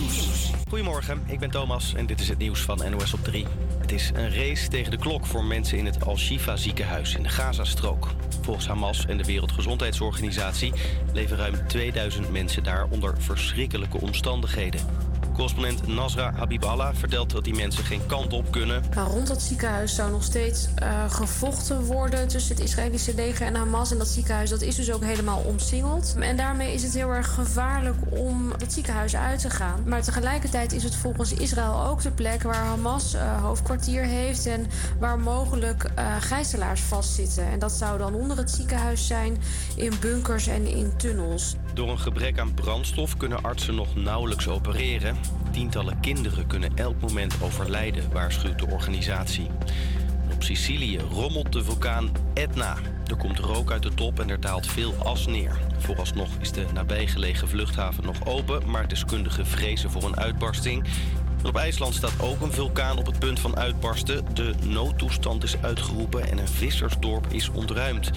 Nieuws. Goedemorgen, ik ben Thomas en dit is het nieuws van NOS op 3. Het is een race tegen de klok voor mensen in het Al-Shifa ziekenhuis in de Gazastrook. Volgens Hamas en de Wereldgezondheidsorganisatie leven ruim 2000 mensen daar onder verschrikkelijke omstandigheden. Correspondent Nasra Habiballah vertelt dat die mensen geen kant op kunnen. Rond dat ziekenhuis zou nog steeds uh, gevochten worden tussen het Israëlische leger en Hamas. En dat ziekenhuis dat is dus ook helemaal omsingeld. En daarmee is het heel erg gevaarlijk om het ziekenhuis uit te gaan. Maar tegelijkertijd is het volgens Israël ook de plek waar Hamas uh, hoofdkwartier heeft en waar mogelijk uh, gijzelaars vastzitten. En dat zou dan onder het ziekenhuis zijn, in bunkers en in tunnels. Door een gebrek aan brandstof kunnen artsen nog nauwelijks opereren. Tientallen kinderen kunnen elk moment overlijden, waarschuwt de organisatie. Op Sicilië rommelt de vulkaan Etna. Er komt rook uit de top en er daalt veel as neer. Vooralsnog is de nabijgelegen vluchthaven nog open, maar deskundigen vrezen voor een uitbarsting. op IJsland staat ook een vulkaan op het punt van uitbarsten. De noodtoestand is uitgeroepen en een vissersdorp is ontruimd.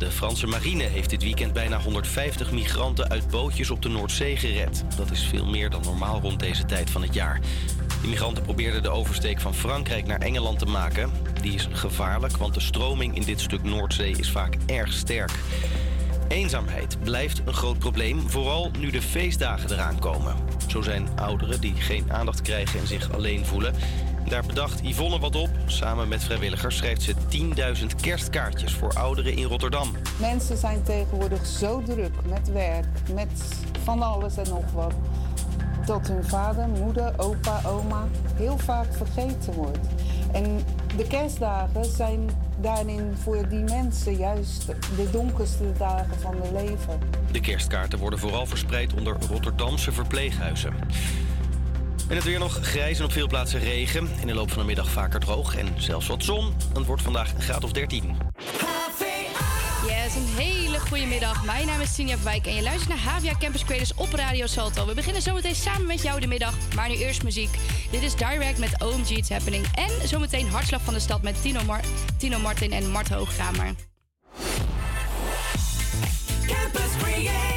De Franse marine heeft dit weekend bijna 150 migranten uit bootjes op de Noordzee gered. Dat is veel meer dan normaal rond deze tijd van het jaar. De migranten probeerden de oversteek van Frankrijk naar Engeland te maken. Die is gevaarlijk, want de stroming in dit stuk Noordzee is vaak erg sterk. Eenzaamheid blijft een groot probleem, vooral nu de feestdagen eraan komen. Zo zijn ouderen die geen aandacht krijgen en zich alleen voelen. Daar bedacht Yvonne wat op. Samen met vrijwilligers schrijft ze 10.000 kerstkaartjes voor ouderen in Rotterdam. Mensen zijn tegenwoordig zo druk met werk, met van alles en nog wat. Dat hun vader, moeder, opa, oma heel vaak vergeten wordt. En de kerstdagen zijn daarin voor die mensen juist de donkerste dagen van hun leven. De kerstkaarten worden vooral verspreid onder Rotterdamse verpleeghuizen. En het weer nog grijs en op veel plaatsen regen. In de loop van de middag vaker droog en zelfs wat zon. Het wordt vandaag een graad of 13. Yes, een hele goede middag. Mijn naam is Sinja Wijk en je luistert naar Havia Campus Creators op Radio Salto. We beginnen zometeen samen met jou de middag, maar nu eerst muziek. Dit is Direct met OMG It's Happening. En zometeen Hartslag van de Stad met Tino, Mar Tino Martin en Mart Hoogkamer. Campus Creators.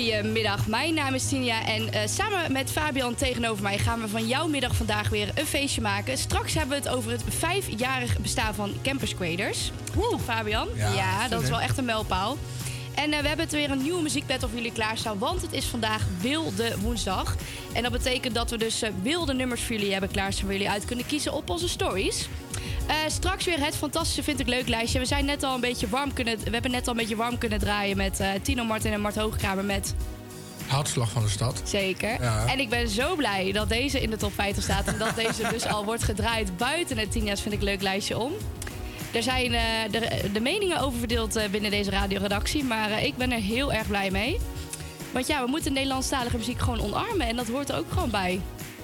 Goedemiddag, mijn naam is Tinja en uh, samen met Fabian tegenover mij gaan we van jouw middag vandaag weer een feestje maken. Straks hebben we het over het vijfjarig bestaan van Campus Quaders. Woe, Fabian? Ja, ja dat is wel echt een mijlpaal. En uh, we hebben het weer een nieuwe muziekbed voor jullie klaarstaan, want het is vandaag Wilde Woensdag. En dat betekent dat we dus uh, wilde nummers voor jullie hebben klaarstaan waar jullie uit kunnen kiezen op onze stories. Uh, straks weer het fantastische Vind ik Leuk lijstje. We, zijn net al een beetje warm kunnen, we hebben net al een beetje warm kunnen draaien met uh, Tino Martin en Mart Hoogkamer met... Hartslag van de stad. Zeker. En ik ben zo blij dat deze in de top 50 staat. En dat deze dus al wordt gedraaid buiten het Tina's Vind ik Leuk lijstje om. Er zijn uh, de, de, meningen over verdeeld binnen deze radioredactie. Maar ik ben er heel erg blij mee. Want ja, we moeten Nederlandstalige muziek gewoon omarmen. En dat hoort er ook gewoon bij.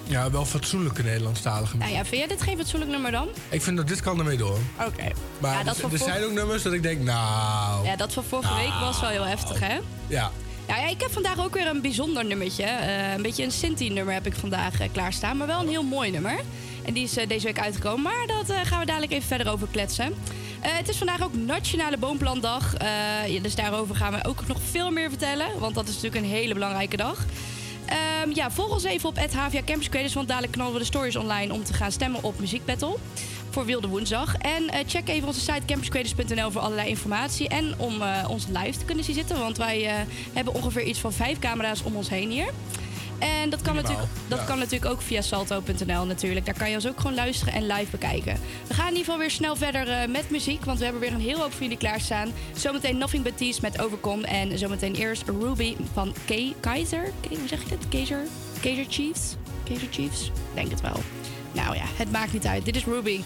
Ja, wel fatsoenlijke Nederlandstalige muziek. Nou ja, vind jij dit geen fatsoenlijk nummer dan? Ik vind dat dit kan ermee door. Oké. Maar ja, dat er, zijn ook nummers dat ik denk, nou... Ja, dat van vorige week was wel heel heftig, hè? Ja. Ja, ja, ik heb vandaag ook weer een bijzonder nummertje. Uh, een beetje een Sinti-nummer heb ik vandaag uh, klaarstaan. Maar wel een heel mooi nummer. En die is uh, deze week uitgekomen. Maar dat gaan we dadelijk even verder over kletsen. het is vandaag ook Nationale Boomplantdag. Dus daarover gaan we ook nog veel meer vertellen. Want dat is natuurlijk een hele belangrijke dag. Um, ja, volg ons even op HVA Campus Creators, want dadelijk knallen we de stories online om te gaan stemmen op Muziek Battle voor Wilde Woensdag. En uh, check even onze site campuscreators.nl voor allerlei informatie en om uh, ons live te kunnen zien zitten, want wij uh, hebben ongeveer iets van vijf camera's om ons heen hier. En dat, kan natuurlijk, dat kan natuurlijk ook via salto.nl natuurlijk. Daar kan je ons ook gewoon luisteren en live bekijken. We gaan in ieder geval weer snel verder uh, met muziek. Want we hebben weer een heel hoop voor jullie klaarstaan. Zometeen Nothing But Tease met Overcome. En zometeen eerst Ruby van K Kaiser. hoe zeg je dit? Kaiser? Kaiser Chiefs? Kaiser Chiefs? Denk het wel. Nou ja, het maakt niet uit. Dit is Ruby.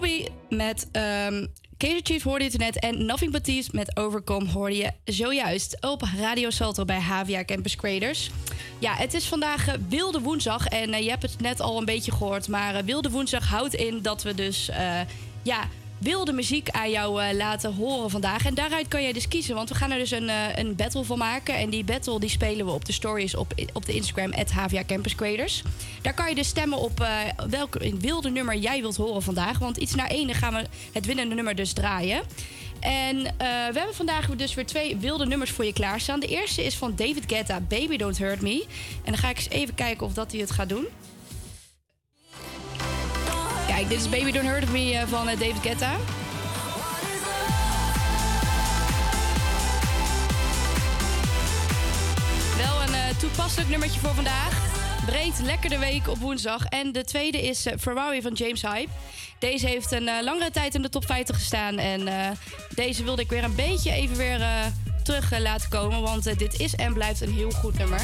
Ruby met um, Chief hoorde je net. En Nothing But met Overcome hoorde je zojuist op Radio Salto bij Havia Campus Creators. Ja, het is vandaag uh, Wilde Woensdag. En uh, je hebt het net al een beetje gehoord. Maar uh, Wilde Woensdag houdt in dat we dus... ja, wilde muziek aan jou uh, laten horen vandaag. En daaruit kan jij dus kiezen. Want we gaan er dus een, uh, een battle van maken. En die battle die spelen we op de stories op, op de Instagram, HVA Campus Creators. Daar kan je dus stemmen op uh, welk wilde nummer jij wilt horen vandaag. Want iets naar één gaan we het winnende nummer dus draaien. En we hebben vandaag dus weer twee wilde nummers voor je klaarstaan. De eerste is van David Guetta, Baby Don't Hurt Me. En dan ga ik eens even kijken of dat hij het gaat doen. Kijk, dit is Baby Don't Hurt Me eh, van eh, David Guetta. Wel een uh, toepasselijk nummertje voor vandaag. Breed, lekker de week op woensdag. En de tweede is Ferrari van James Hype. Deze heeft een langere tijd in de top 50 gestaan. En deze wilde ik weer een beetje even weer terug laten komen. Want dit is en blijft een heel goed nummer.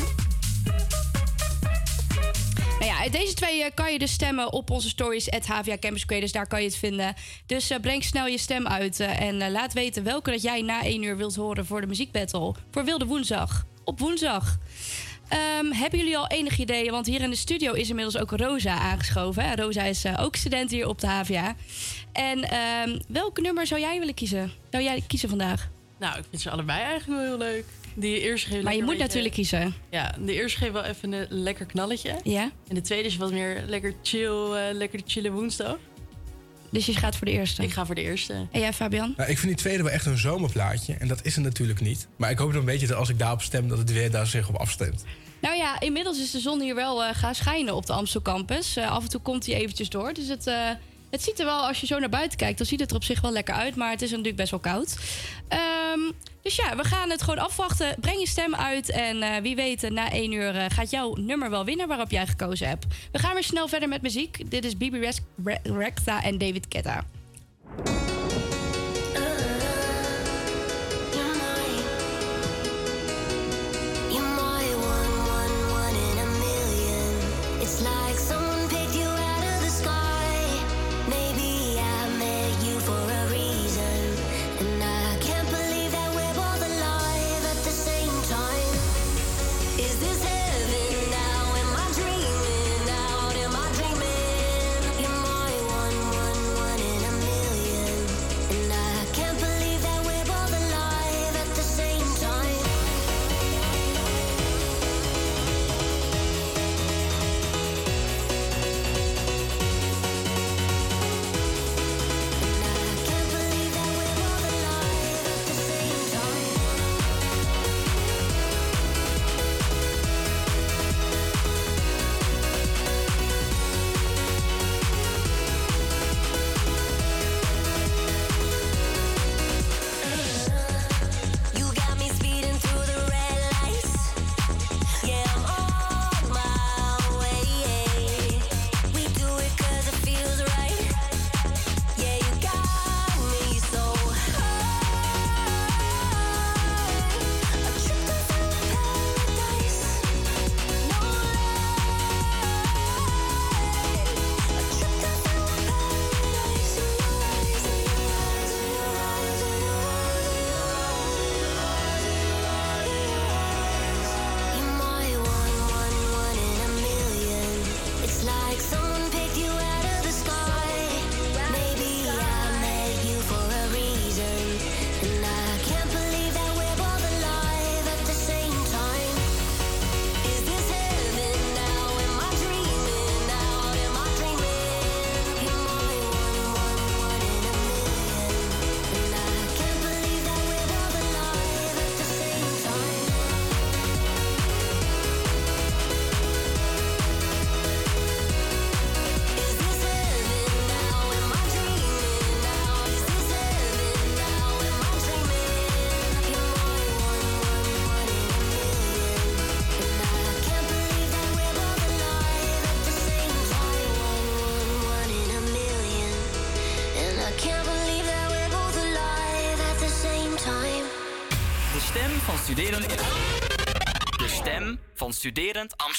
Ja, deze twee eh, kan je dus stemmen op onze stories at HVA Campus. Daar kan je het vinden. Dus uh, breng snel je stem uit en laat weten welke dat jij na 1 uur wilt horen voor de muziekbattle. Voor Wilde Woensdag. Op woensdag. Um, hebben jullie al enig idee? Want hier in de studio is inmiddels ook Rosa aangeschoven. Rosa is ook student hier op de HVA. En um, welk nummer zou jij willen kiezen? Zou jij kiezen vandaag? Nou, ik vind ze allebei eigenlijk wel heel leuk. Die eerste geeft maar je moet natuurlijk kiezen. Ja, de eerste geeft wel even een lekker knalletje. Ja. En de tweede is wat meer lekker chill, uh, lekker chille woensdag. Dus je gaat voor de eerste? Ik ga voor de eerste. En jij, Fabian? Nou, ik vind die tweede wel echt een zomerplaatje. En dat is het natuurlijk niet. Maar ik hoop dan een beetje dat als ik daarop stem, dat het weer daar zich op afstemt. Nou ja, inmiddels is de zon hier wel uh, gaan schijnen op de Amstel Campus. Uh, af en toe komt hij eventjes door. Dus het, uh, het ziet er wel, als je zo naar buiten kijkt, dan ziet het er op zich wel lekker uit. Maar het is natuurlijk best wel koud. Um, dus ja, we gaan het gewoon afwachten. Breng je stem uit. En uh, wie weet, na één uur uh, gaat jouw nummer wel winnen waarop jij gekozen hebt. We gaan weer snel verder met muziek. Dit is Bibi Rexha en David Ketta.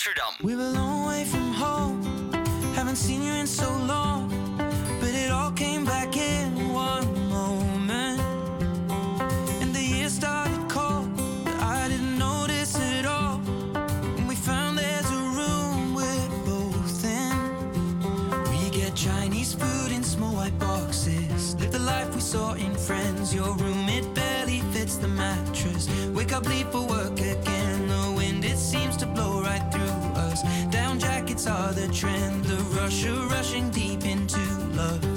Amsterdam. We were a long way from home, haven't seen you in so long, but it all came back in one moment. And the year started cold, but I didn't notice it all. And we found there's a room we're both in. We get Chinese food in small white boxes, live the life we saw in friends. Your room, it barely fits the mattress. Wake up, leave for work. Down jackets are the trend. The rush of rushing deep into love.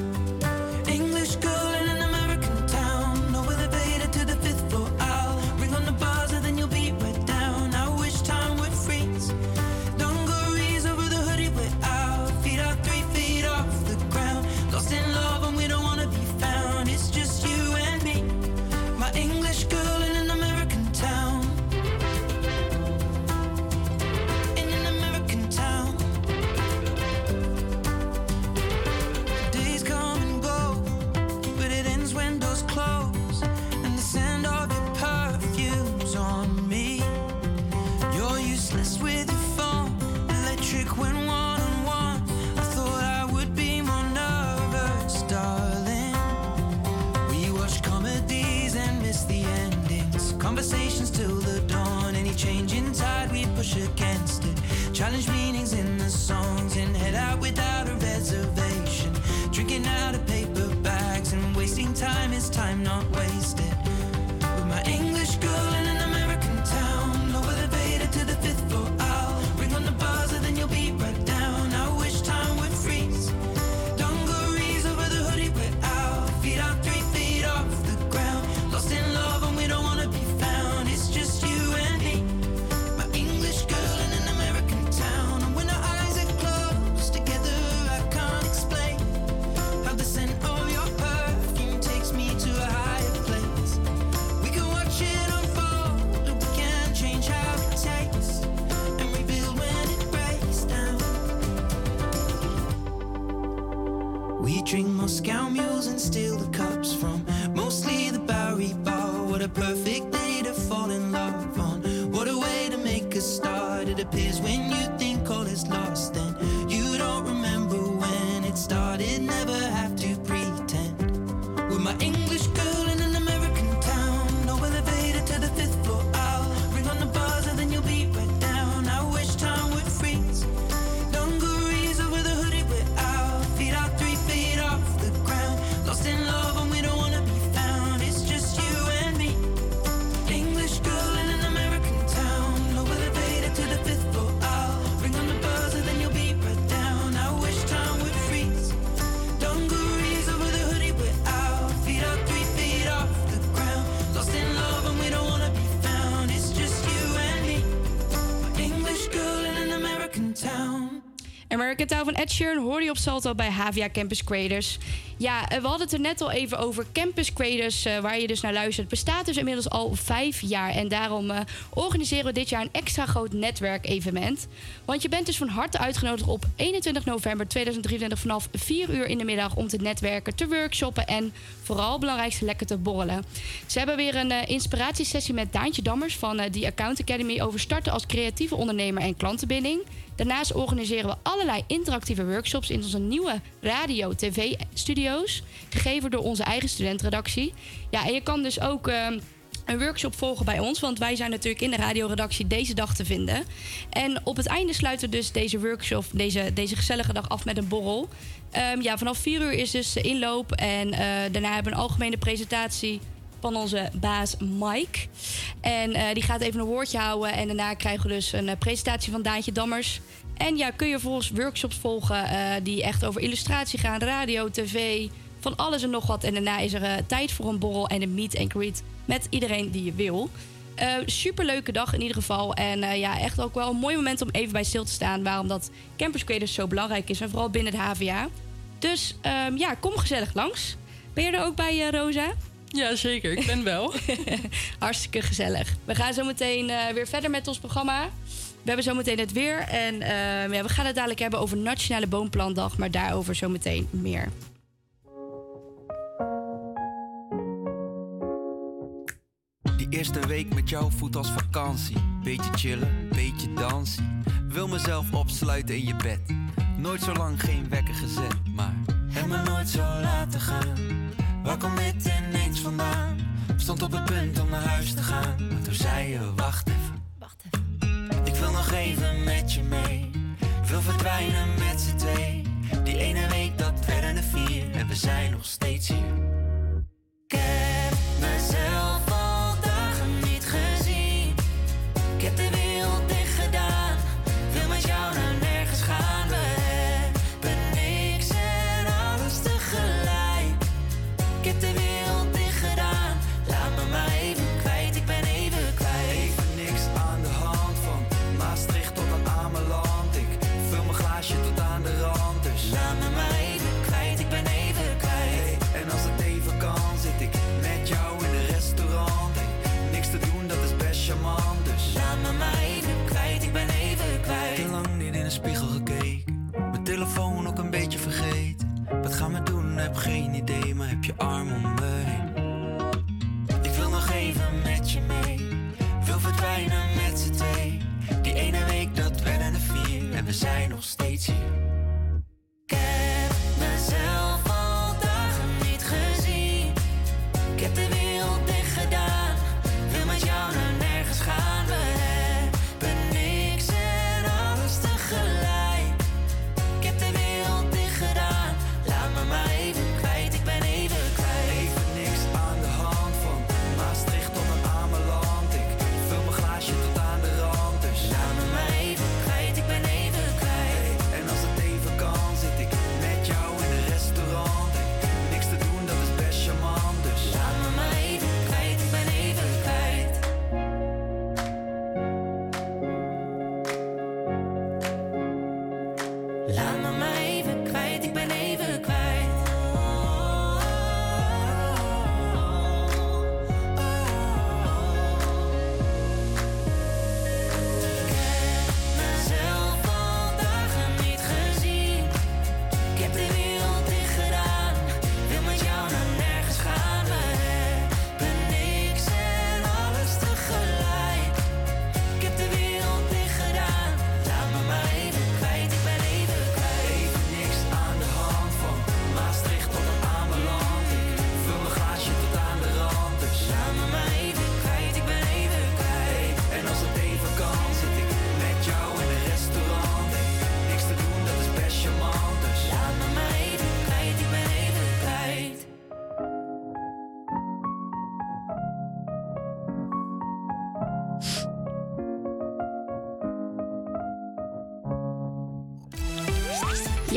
Sheeran hoor je op Salto bij Havia Campus Creators. Ja, eh, we hadden het er net al even over Campus Creators, eh, waar je dus naar luistert. Bestaat dus inmiddels al vijf jaar. En daarom eh, organiseren we dit jaar een extra groot netwerkevenement. Want je bent dus van harte uitgenodigd op 21 november 2023 vanaf 4 uur in de middag om te netwerken, te workshoppen en vooral belangrijkste lekker te borrelen. Ze hebben weer een inspiratiesessie met Daantje Dammers van The Account Academy over starten als creatieve ondernemer en klantenbinding. Daarnaast organiseren we allerlei interactieve workshops in onze nieuwe radio-tv-studio's. Gegeven door onze eigen studentredactie. Ja, en je kan dus ook ehm, een workshop volgen bij ons. Want wij zijn natuurlijk in de radioredactie deze dag te vinden. En op het einde sluiten we dus deze workshop, deze, deze gezellige dag af met een borrel. Ehm, ja, vanaf 4 uur is dus de inloop. En eh, daarna hebben we een algemene presentatie van onze baas Mike. En eh, die gaat even een woordje houden. En daarna krijgen we dus een eh, presentatie van Daantje Dammers. En ja, kun je volgens workshops volgen eh, die echt over illustratie gaan, radio, tv, van alles en nog wat. En daarna is er tijd voor een borrel en een meet and greet met iedereen die je wil. Superleuke dag in ieder geval. En ja, echt ook wel een mooi moment om even bij stil te staan. Waarom dat Campus Creators zo belangrijk is. En vooral binnen het HVA. Dus ehm, ja, kom gezellig langs. Ben je er ook bij, Rosa? Ja, zeker. Ik ben wel. Hartstikke gezellig. We gaan zo meteen eh, weer verder met ons programma. We hebben zo meteen het weer. En ja, we gaan het dadelijk hebben over Nationale Boomplantdag. Maar daarover zo meteen meer. Die eerste week met jou voelt als vakantie. Beetje chillen, beetje dansen. Wil mezelf opsluiten in je bed. Nooit zo lang geen wekker gezet, maar heb me nooit zo laten gaan. Waar komt dit ineens vandaan? Stond op het punt om naar huis te gaan, maar toen zei je wacht even. Wacht even. Ik wil nog even met je mee. Wil verdwijnen met z'n twee. Die ene week dat werden er vier en we zijn nog steeds hier. Kijk. wereld geen idee, maar heb je arm om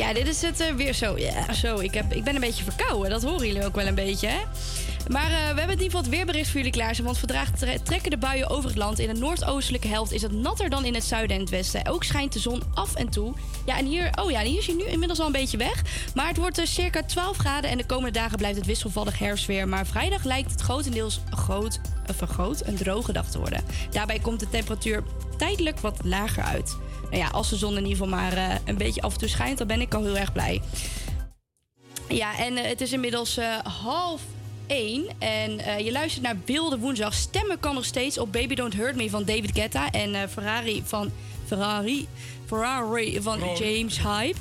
Ja, dit is het eh, weer zo. Ja, zo. Ik, heb, ik ben een beetje verkouden. Dat horen jullie ook wel een beetje, hè? Maar eh, we hebben in ieder geval het weerbericht voor jullie klaarstaan. Want vandaag tre- trekken de buien over het land. In de noordoostelijke helft is het natter dan in het zuiden en het westen. Ook schijnt de zon af en toe. Ja, en hier, oh ja, hier is hij nu inmiddels al een beetje weg. Maar het wordt dus circa 12 graden. En de komende dagen blijft het wisselvallig herfstweer. Maar vrijdag lijkt het grotendeels groot, vergroot een droge dag te worden. Daarbij komt de temperatuur tijdelijk wat lager uit. Nou ja, als de zon in ieder geval maar eh, een beetje af en toe schijnt, dan ben ik al heel erg blij. Ja, en eh, het is inmiddels eh, half één. En je luistert naar Wilde Woensdag. Stemmen kan nog steeds op Baby Don't Hurt Me van David Guetta. En Ferrari van Ferrari, Ferrari van James Hype.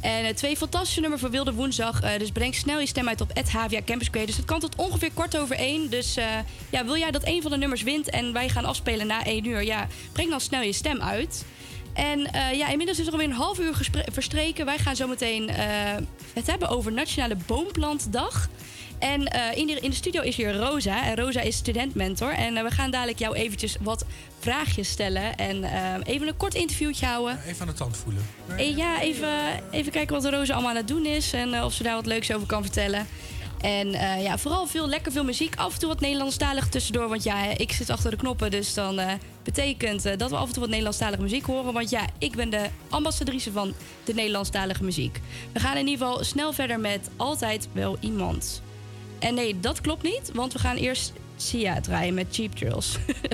En twee fantastische nummers voor Wilde Woensdag. Dus breng snel je stem uit op Havia Campus Creators. Dus het kan tot ongeveer kwart over één. Dus ja, wil jij dat een van de nummers wint en wij gaan afspelen na één uur? Ja, breng dan snel je stem uit. En eh, ja, inmiddels is er alweer een half uur verstreken. Wij gaan zo meteen eh, het hebben over Nationale Boomplantdag. En eh, in, de, in de studio is hier Rosa. En Rosa is studentmentor. En we gaan dadelijk jou eventjes wat vraagjes stellen. En even een kort interviewtje houden. Even aan de tand voelen. Ja, even, even kijken wat Rosa allemaal aan het doen is. En of ze daar wat leuks over kan vertellen. En eh, ja, vooral veel, lekker veel muziek. Af en toe wat Nederlandstalig tussendoor. Want ja, ik zit achter de knoppen. Dus dan eh, betekent eh, dat we af en toe wat Nederlandstalige muziek horen. Want ja, ik ben de ambassadrice van de Nederlandstalige muziek. We gaan in ieder geval snel verder met Altijd Wel Iemand. En nee, dat klopt niet. Want we gaan eerst Sia draaien met Cheap Drills.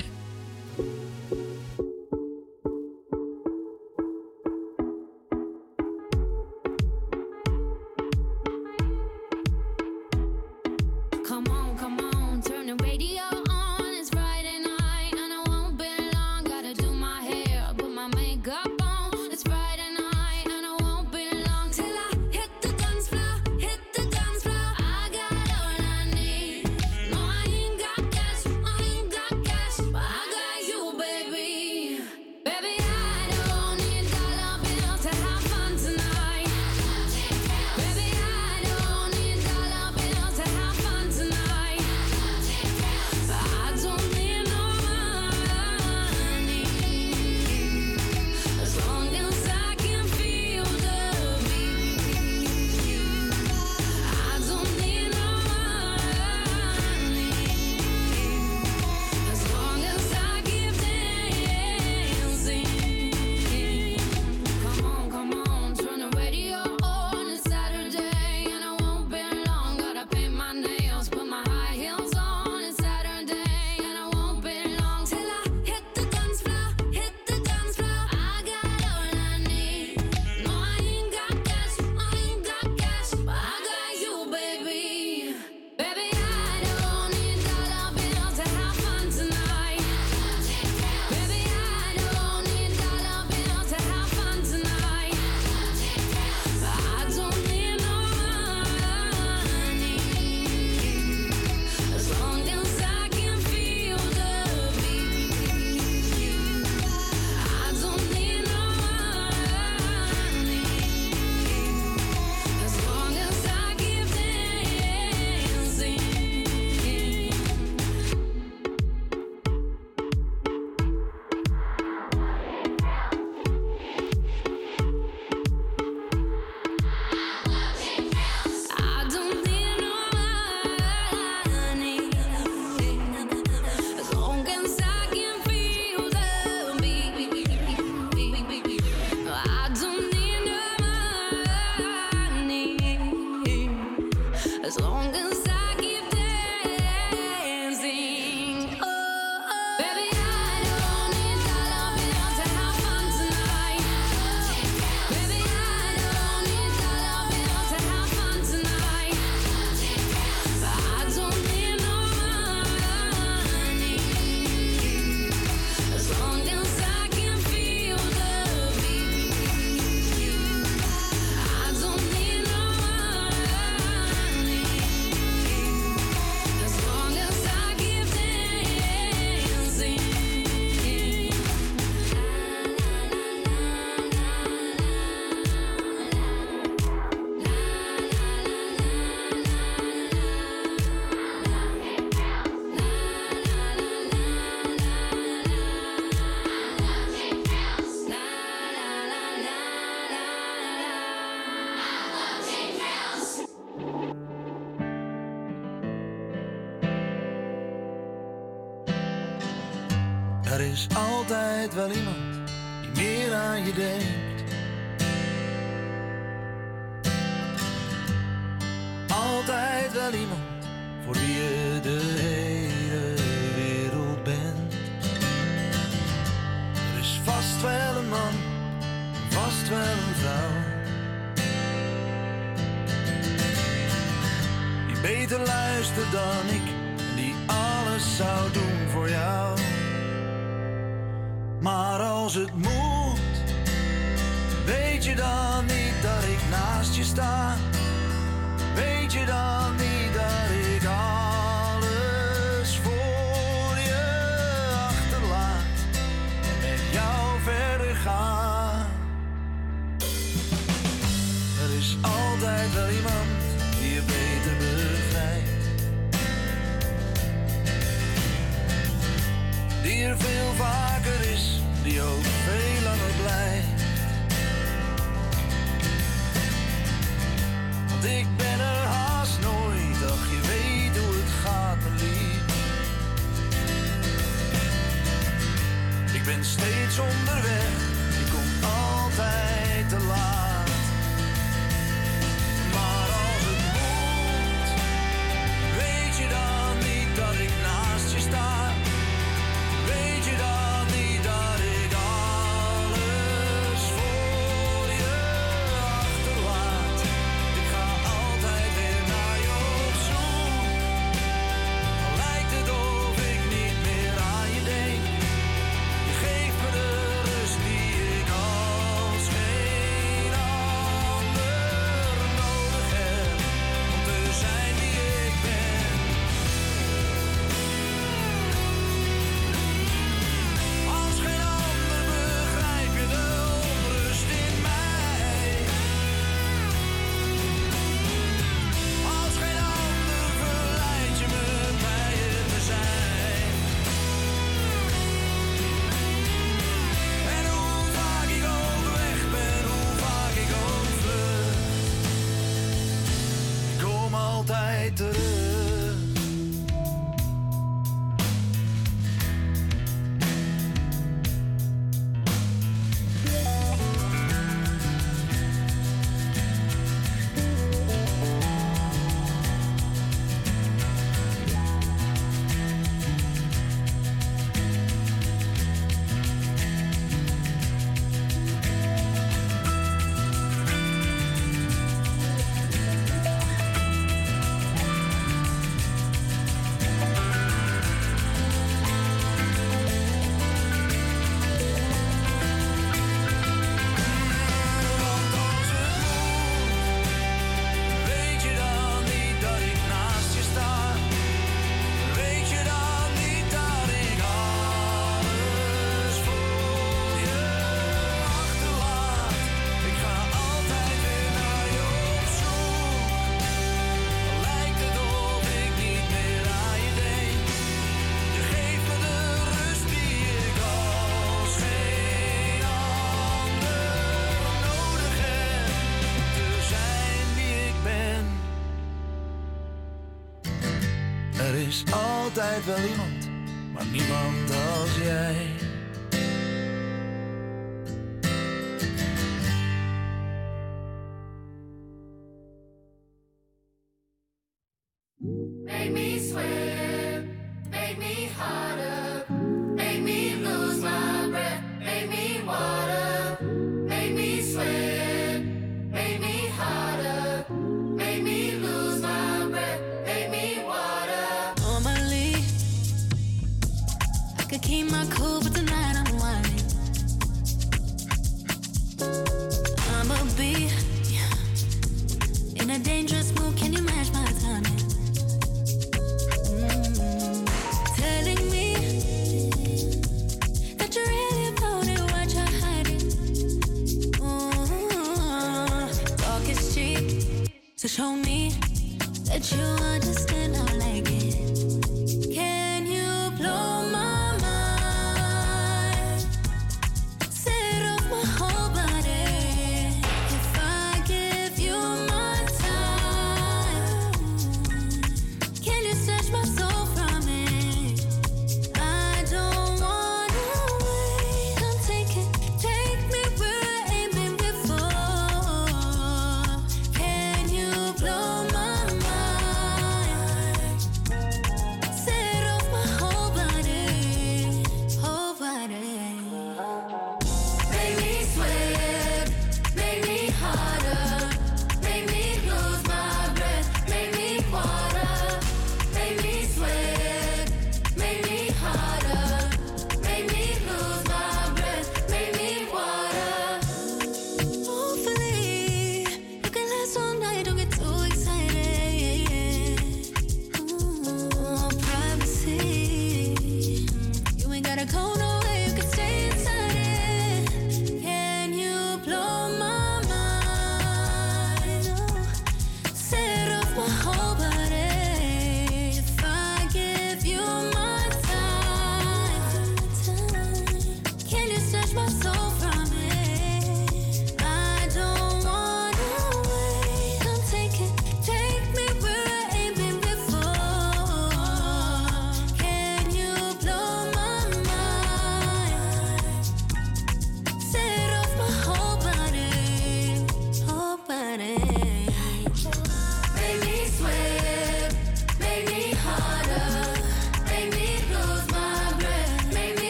altijd wel iemand die meer aan je denkt. The. altijd wel iemand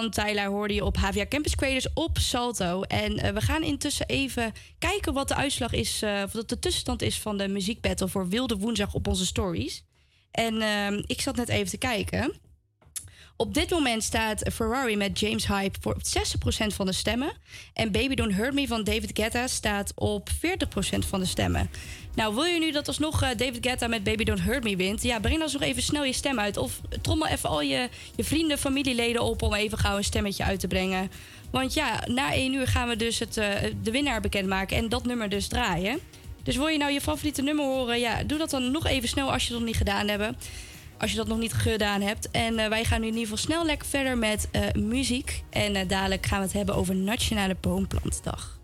van Tyler hoorde je op HVA Campus Creators op Salto. En eh, we gaan intussen even kijken wat de uitslag is, eh, wat de tussenstand is van de muziekbattle voor Wilde Woensdag op onze stories. En ehm, ik zat net even te kijken. Op dit moment staat Ferrari met James Hype voor 60% van de stemmen. En Baby Don't Hurt Me van David Guetta staat op 40% van de stemmen. Nou, wil je nu dat alsnog eh, David Guetta met Baby Don't Hurt Me wint? Ja, breng dan nog even snel je stem uit. Of trommel even al je, je vrienden, familieleden op om even gauw een stemmetje uit te brengen. Want ja, na 1 uur gaan we dus het, eh, de winnaar bekendmaken en dat nummer dus draaien. Dus wil je nou je favoriete nummer horen? Ja, doe dat dan nog even snel als je het nog niet gedaan hebt als je dat nog niet gedaan hebt. En eh, wij gaan nu in ieder geval snel lekker verder met eh, muziek. En eh, dadelijk gaan we het hebben over Nationale Boomplantdag.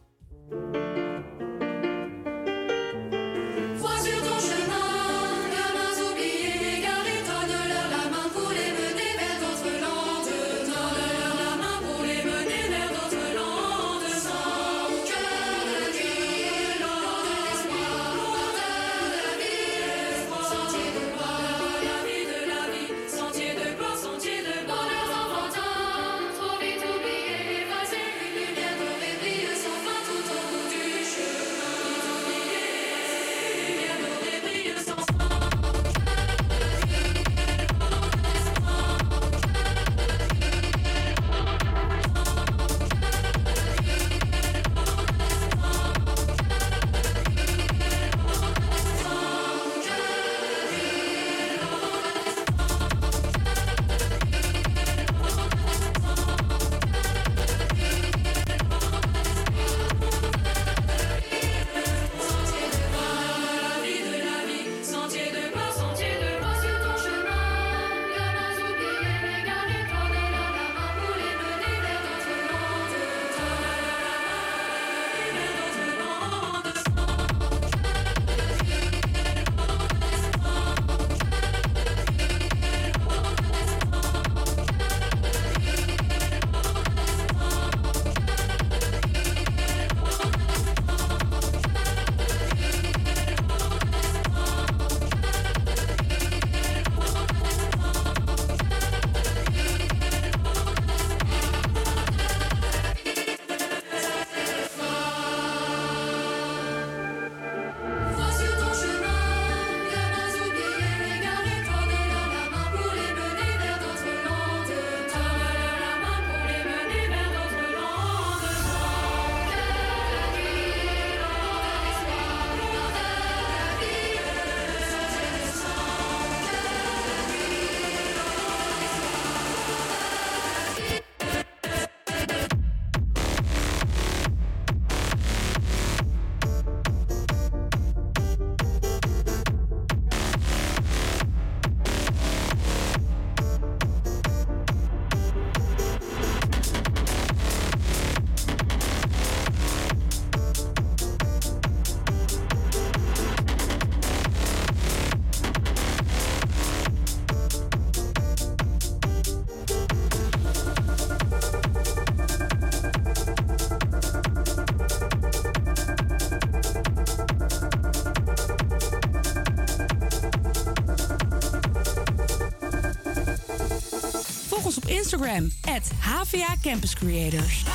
HVA Campus Creators.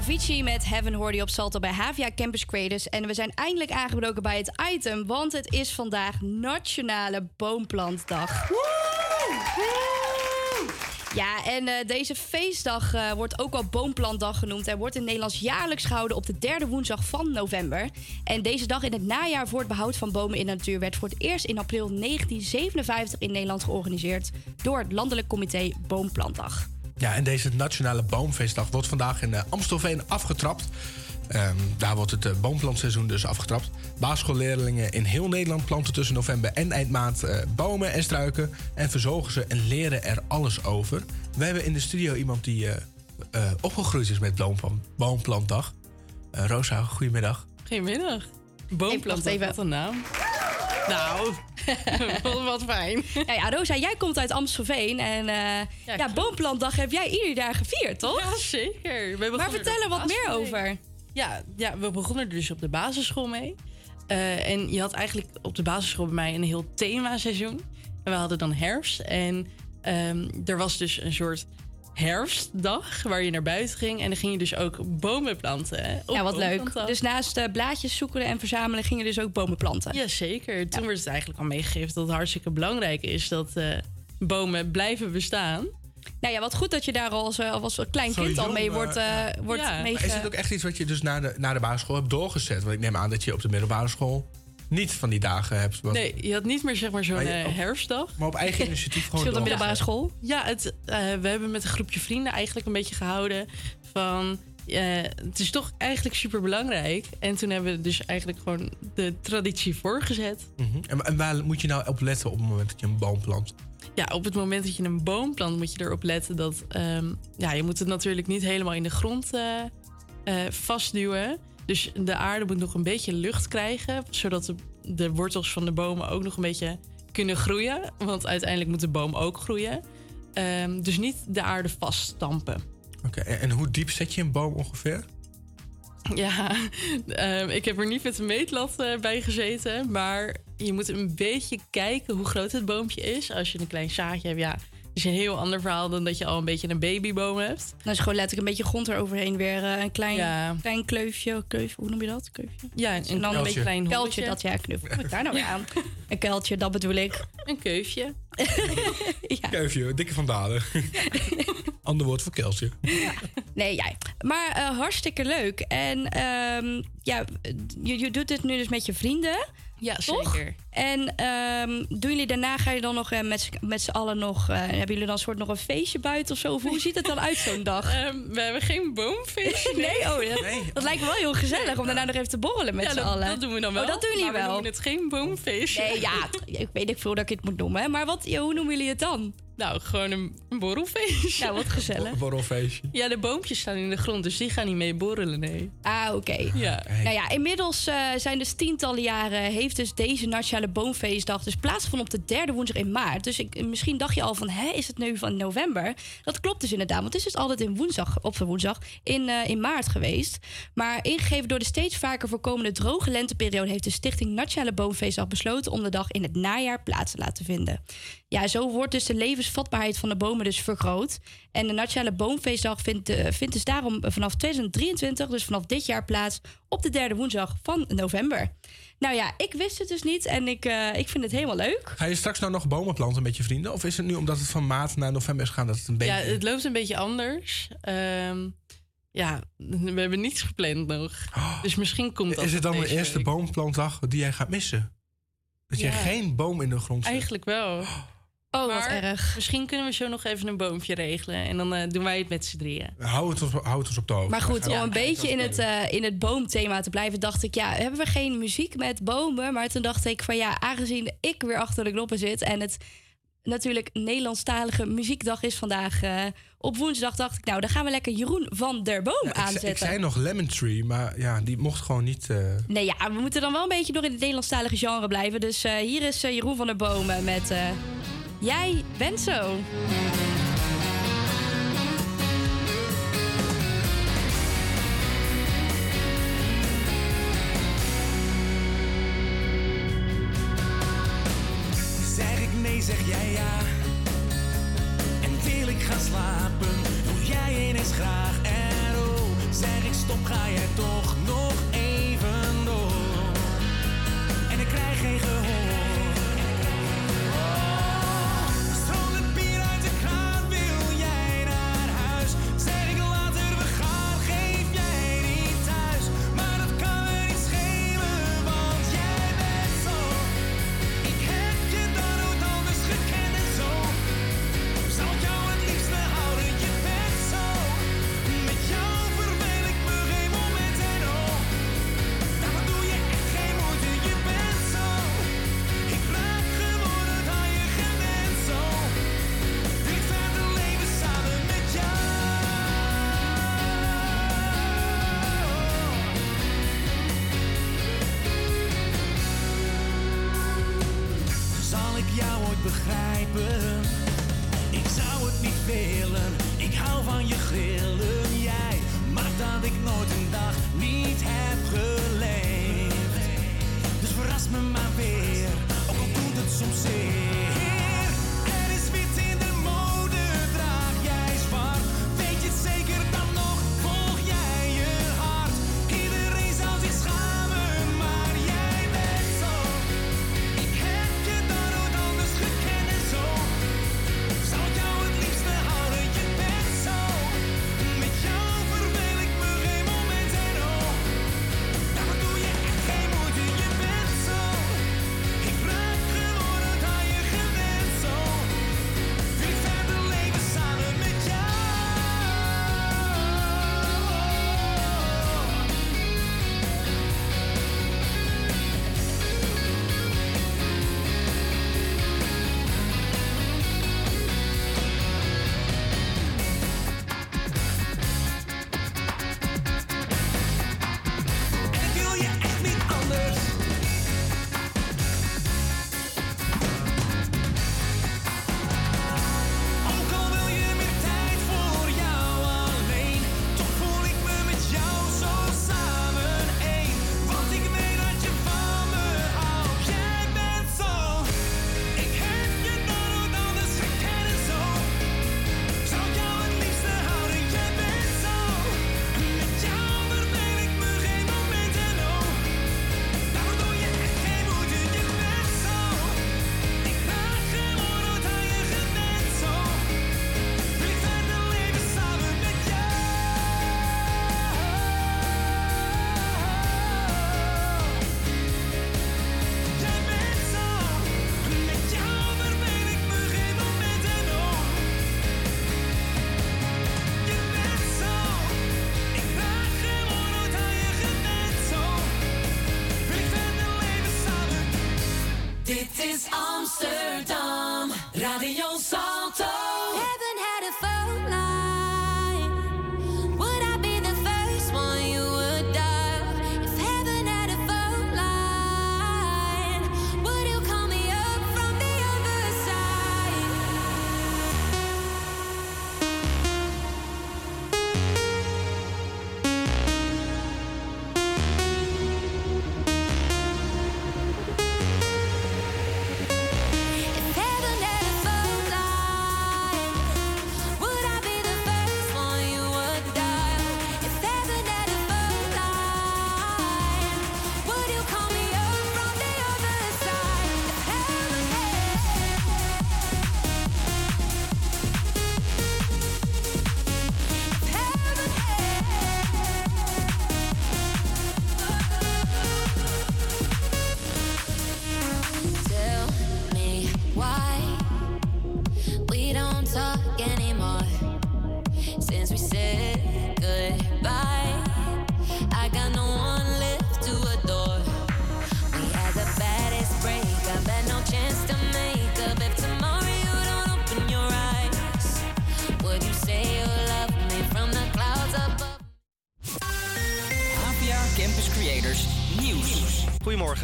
Avicii met Heaven hoorde je op Salto bij Havia Campus Creators. En we zijn eindelijk aangebroken bij het item, want het is vandaag Nationale Boomplantdag. Ja, en eh, deze feestdag eh, wordt ook al Boomplantdag genoemd. en wordt in Nederlands jaarlijks gehouden op de derde woensdag van november. En deze dag in het najaar voor het behoud van bomen in de natuur werd voor het eerst in april 1957 in Nederland georganiseerd door het Landelijk Comité Boomplantdag. Ja, en deze Nationale Boomfeestdag wordt vandaag in eh, Amstelveen afgetrapt. Ehm, daar wordt het eh, boomplantseizoen dus afgetrapt. Basisschoolleerlingen in heel Nederland planten tussen november en eind maand eh, bomen en struiken. En verzorgen ze en leren er alles over. We hebben in de studio iemand die eh, eh, opgegroeid is met boomplan- Boomplantdag. Eh, Rosa, goedemiddag. Goedemiddag. Boomplant, even. wat een naam. Nou, wat, fijn. Ja, ja, Rosa, jij komt uit Amstelveen. En eh, ja, Boomplantdag heb jij ieder jaar gevierd, toch? Ja, zeker. We Maar er vertel er wat meer mee. over. Ja, ja, we begonnen er dus op de basisschool mee. Eh, en je had eigenlijk op de basisschool bij mij een heel themaseizoen. En we hadden dan herfst. En ehm, er was dus een soort herfstdag waar je naar buiten ging. En dan ging je dus ook bomen planten. hè, op Ja, wat leuk. Dus naast eh, blaadjes zoeken en verzamelen gingen dus ook bomen planten. Jazeker. Toen werd het eigenlijk al meegegeven dat het hartstikke belangrijk is dat eh, bomen blijven bestaan. Nou ja, wat goed dat je daar al als, eh, als klein kind al mee wordt, eh ja. wordt Ja. mee is het ook echt iets wat je dus na de, na de basisschool hebt doorgezet? Want ik neem aan dat je op de middelbare school niet van die dagen hebt. Want- Nee, je had niet meer zeg maar zo'n Maar eh, herfstdag. Maar op eigen initiatief gewoon Scheelt de middelbare school? Ja, het, eh, we hebben met een groepje vrienden eigenlijk een beetje gehouden van... eh, het is toch eigenlijk super belangrijk. En toen hebben we dus eigenlijk gewoon de traditie voorgezet. Mhm. en, en waar moet je nou op letten op het moment dat je een boom plant? Ja, op het moment dat je een boom plant, moet je erop letten dat. ehm, ja, je moet het natuurlijk niet helemaal in de grond vastduwen. Dus de aarde moet nog een beetje lucht krijgen, zodat de, de wortels van de bomen ook nog een beetje kunnen groeien. Want uiteindelijk moet de boom ook groeien. Ehm, dus niet de aarde vaststampen. Oké, en, en hoe diep zet je een boom ongeveer? Ja, ehm, ik heb er niet met een meetlat eh, bij gezeten. Maar je moet een beetje kijken hoe groot het boompje is. Als je een klein zaadje hebt, ja, is een heel ander verhaal dan dat je al een beetje een babyboom hebt. Dan is gewoon letterlijk een beetje grond eroverheen weer. eh, een klein, Ja. klein kleufje, kleuf, hoe noem je dat? Kleufje? Ja, een, En dan een beetje klein kuiltje, dat ja, knuffel. Wat ik daar nou weer aan? Een kuiltje, dat bedoel ik. Een keufje. Kuifje, dikke van Dalen. Ander woord voor keltje. Nee, jij. Maar eh, hartstikke leuk. En ehm, ja, je, je doet dit nu dus met je vrienden. Ja, toch? zeker. En ehm, doen jullie daarna, ga je dan nog eh, met, z'n- met z'n allen nog... eh, hebben jullie dan een soort nog een feestje buiten of zo? Of hoe ziet het dan uit zo'n dag? Ehm, we hebben geen boomfeestje. nee, oh, dat, dat lijkt me wel heel gezellig om daarna nog even te borrelen met ja, z'n dat, allen. dat doen we dan wel. Oh, dat doen jullie maar wel. we noemen het geen boomfeestje. Nee, ja, ik weet niet veel dat ik het moet noemen. hè, Maar wat, ja, hoe noemen jullie het dan? Nou, gewoon een, een borrelfeestje. Nou, wat gezellig. Borrelfeestje. Ja, de boompjes staan in de grond, dus die gaan niet mee borrelen, nee. Ah, oké. Ja. Nou ja, inmiddels eh, zijn dus tientallen jaren... heeft dus deze Nationale Boomfeestdag dus plaatsgevonden op de derde woensdag in maart. Dus ik, misschien dacht je al van, hè, is het nu van november? Dat klopt dus inderdaad, want het is dus altijd in woensdag, op de woensdag in, eh, in maart geweest. Maar ingegeven door de steeds vaker voorkomende droge lenteperiode... heeft de Stichting Nationale Boomfeestdag besloten... om de dag in het najaar plaats te laten vinden. Ja, zo wordt dus de levensvatbaarheid van de bomen dus vergroot. En de Nationale Boomfeestdag vindt, eh, vindt dus daarom vanaf 2023, dus vanaf dit jaar plaats op de derde woensdag van november. Nou ja, ik wist het dus niet en ik, eh, ik vind het helemaal leuk. Ga je straks nou nog bomen planten met je vrienden? Of is het nu omdat het van maart naar november is gegaan dat het een beetje... Ja, het loopt een beetje anders. Ehm, ja, we hebben niets gepland nog. Dus misschien komt dat is het dan de eerste week. boomplantdag die jij gaat missen? Dat je geen boom in de grond zet? Eigenlijk wel. Oh, maar wat erg. Misschien kunnen we zo nog even een boompje regelen. En dan eh, doen wij het met z'n drieën. Hou het, ons, hou het ons op de hoogte. Maar goed, om een beetje in het, eh, in het boomthema te blijven, dacht ik, ja, hebben we geen muziek met bomen? Maar toen dacht ik van ja, aangezien ik weer achter de knoppen zit en het natuurlijk Nederlandstalige muziekdag is vandaag eh, op woensdag, dacht ik, nou, dan gaan we lekker Jeroen van der Boom Ja, ik, zei- aanzetten. ik zei nog Lemon Tree, maar ja, die mocht gewoon niet... eh, Nee, ja, we moeten dan wel een beetje door in het Nederlandstalige genre blijven. Dus eh, hier is Jeroen van der Boom met eh, Jij bent zo.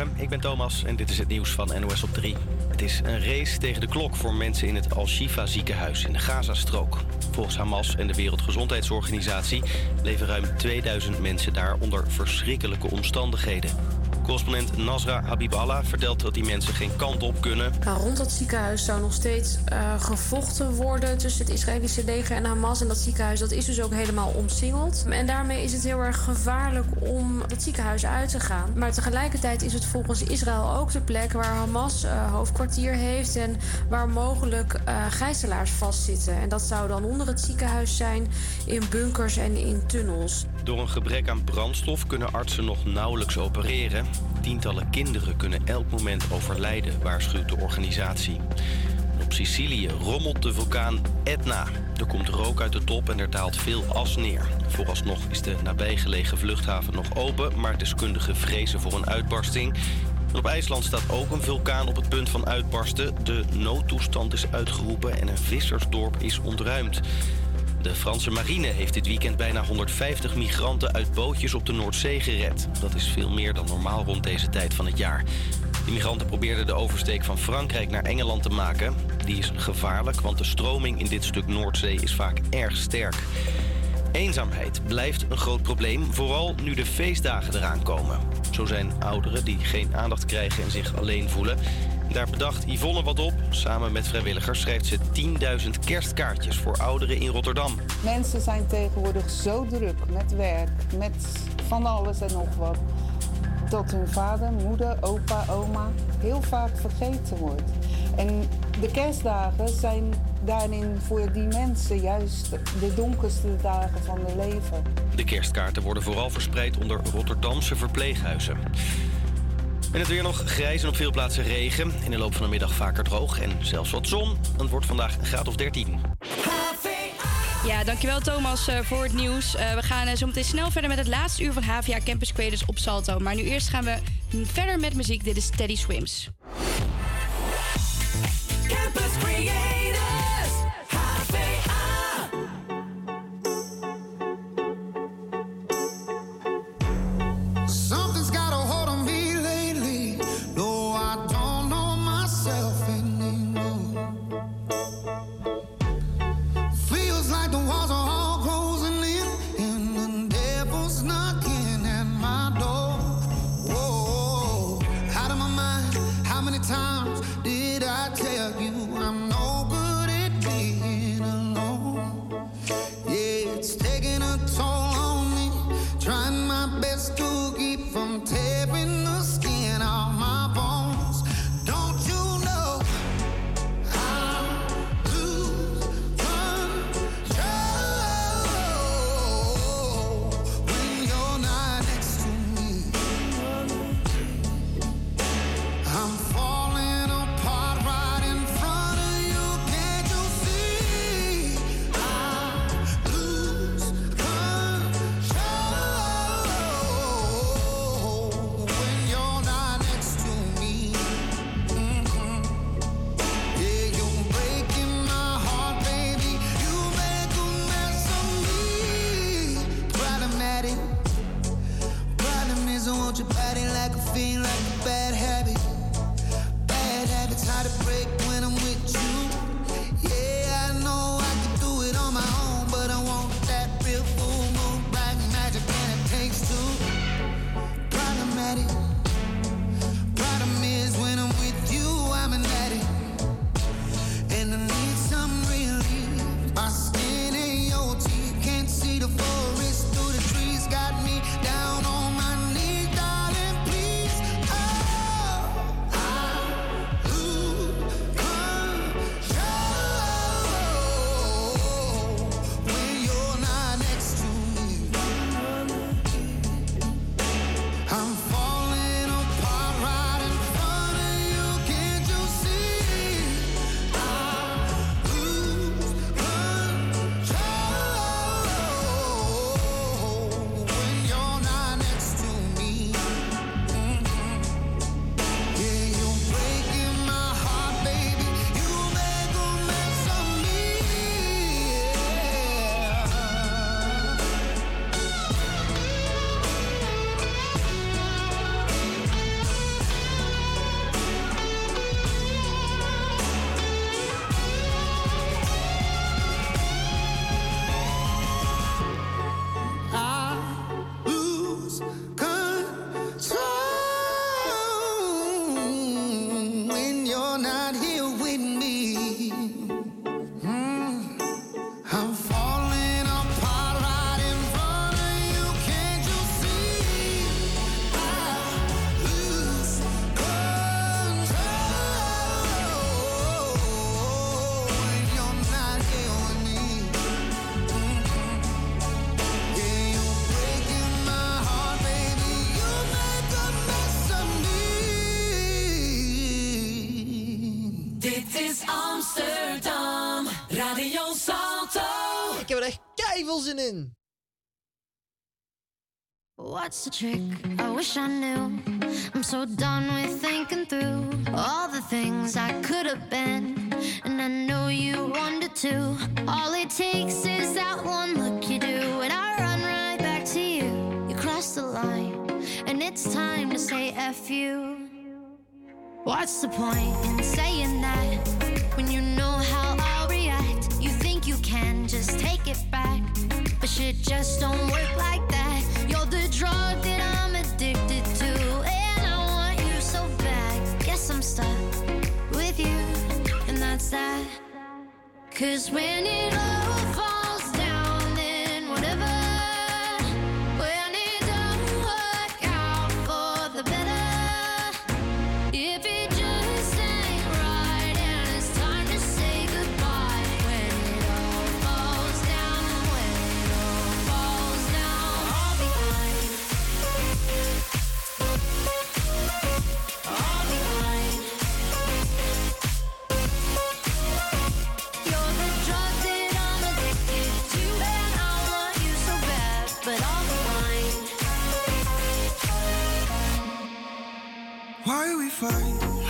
Goedemorgen, ik ben Thomas en dit is het nieuws van NOS op 3. Het is een race tegen de klok voor mensen in het Al-Shifa ziekenhuis in de Gazastrook. Volgens Hamas en de Wereldgezondheidsorganisatie leven ruim 2000 mensen daar onder verschrikkelijke omstandigheden. Correspondent Nasra Habiballah vertelt dat die mensen geen kant op kunnen. Rond dat ziekenhuis zou nog steeds eh, gevochten worden tussen het Israëlische leger en Hamas. En dat ziekenhuis dat is dus ook helemaal omsingeld. En daarmee is het heel erg gevaarlijk om dat ziekenhuis uit te gaan. Maar tegelijkertijd is het volgens Israël ook de plek waar Hamas eh, hoofdkwartier heeft en waar mogelijk eh, gijzelaars vastzitten. En dat zou dan onder het ziekenhuis zijn, in bunkers en in tunnels. Door een gebrek aan brandstof kunnen artsen nog nauwelijks opereren. Tientallen kinderen kunnen elk moment overlijden, waarschuwt de organisatie. Op Sicilië rommelt de vulkaan Etna. Er komt rook uit de top en er daalt veel as neer. Vooralsnog is de nabijgelegen vluchthaven nog open, maar deskundigen vrezen voor een uitbarsting. Op IJsland staat ook een vulkaan op het punt van uitbarsten. De noodtoestand is uitgeroepen en een vissersdorp is ontruimd. De Franse marine heeft dit weekend bijna 150 migranten uit bootjes op de Noordzee gered. Dat is veel meer dan normaal rond deze tijd van het jaar. De migranten probeerden de oversteek van Frankrijk naar Engeland te maken. Die is gevaarlijk, want de stroming in dit stuk Noordzee is vaak erg sterk. Eenzaamheid blijft een groot probleem, vooral nu de feestdagen eraan komen. Zo zijn ouderen die geen aandacht krijgen en zich alleen voelen. Daar bedacht Yvonne wat op. Samen met vrijwilligers schrijft ze 10.000 kerstkaartjes voor ouderen in Rotterdam. Mensen zijn tegenwoordig zo druk met werk, met van alles en nog wat. Dat hun vader, moeder, opa, oma heel vaak vergeten wordt. En de kerstdagen zijn daarin voor die mensen juist de donkerste dagen van hun leven. De kerstkaarten worden vooral verspreid onder Rotterdamse verpleeghuizen. En het weer nog grijs en op veel plaatsen regen. In de loop van de middag vaker droog en zelfs wat zon. Het wordt vandaag een graad of 13. Ja, dankjewel Thomas eh, voor het nieuws. Eh, we gaan eh, zo meteen snel verder met het laatste uur van HVA Campus Creators op Salto. Maar nu eerst gaan we verder met muziek. Dit is Teddy Swims. Campus Creators, a trick. Fight.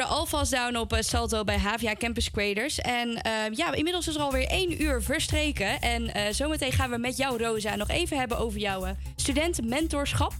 Hoorde Alvast Down op eh, Salto bij HVA Campus Creators. En eh, ja, inmiddels is er alweer één uur verstreken. En eh, zometeen gaan we met jou, Rosa, nog even hebben over jouw uh, studentenmentorschap.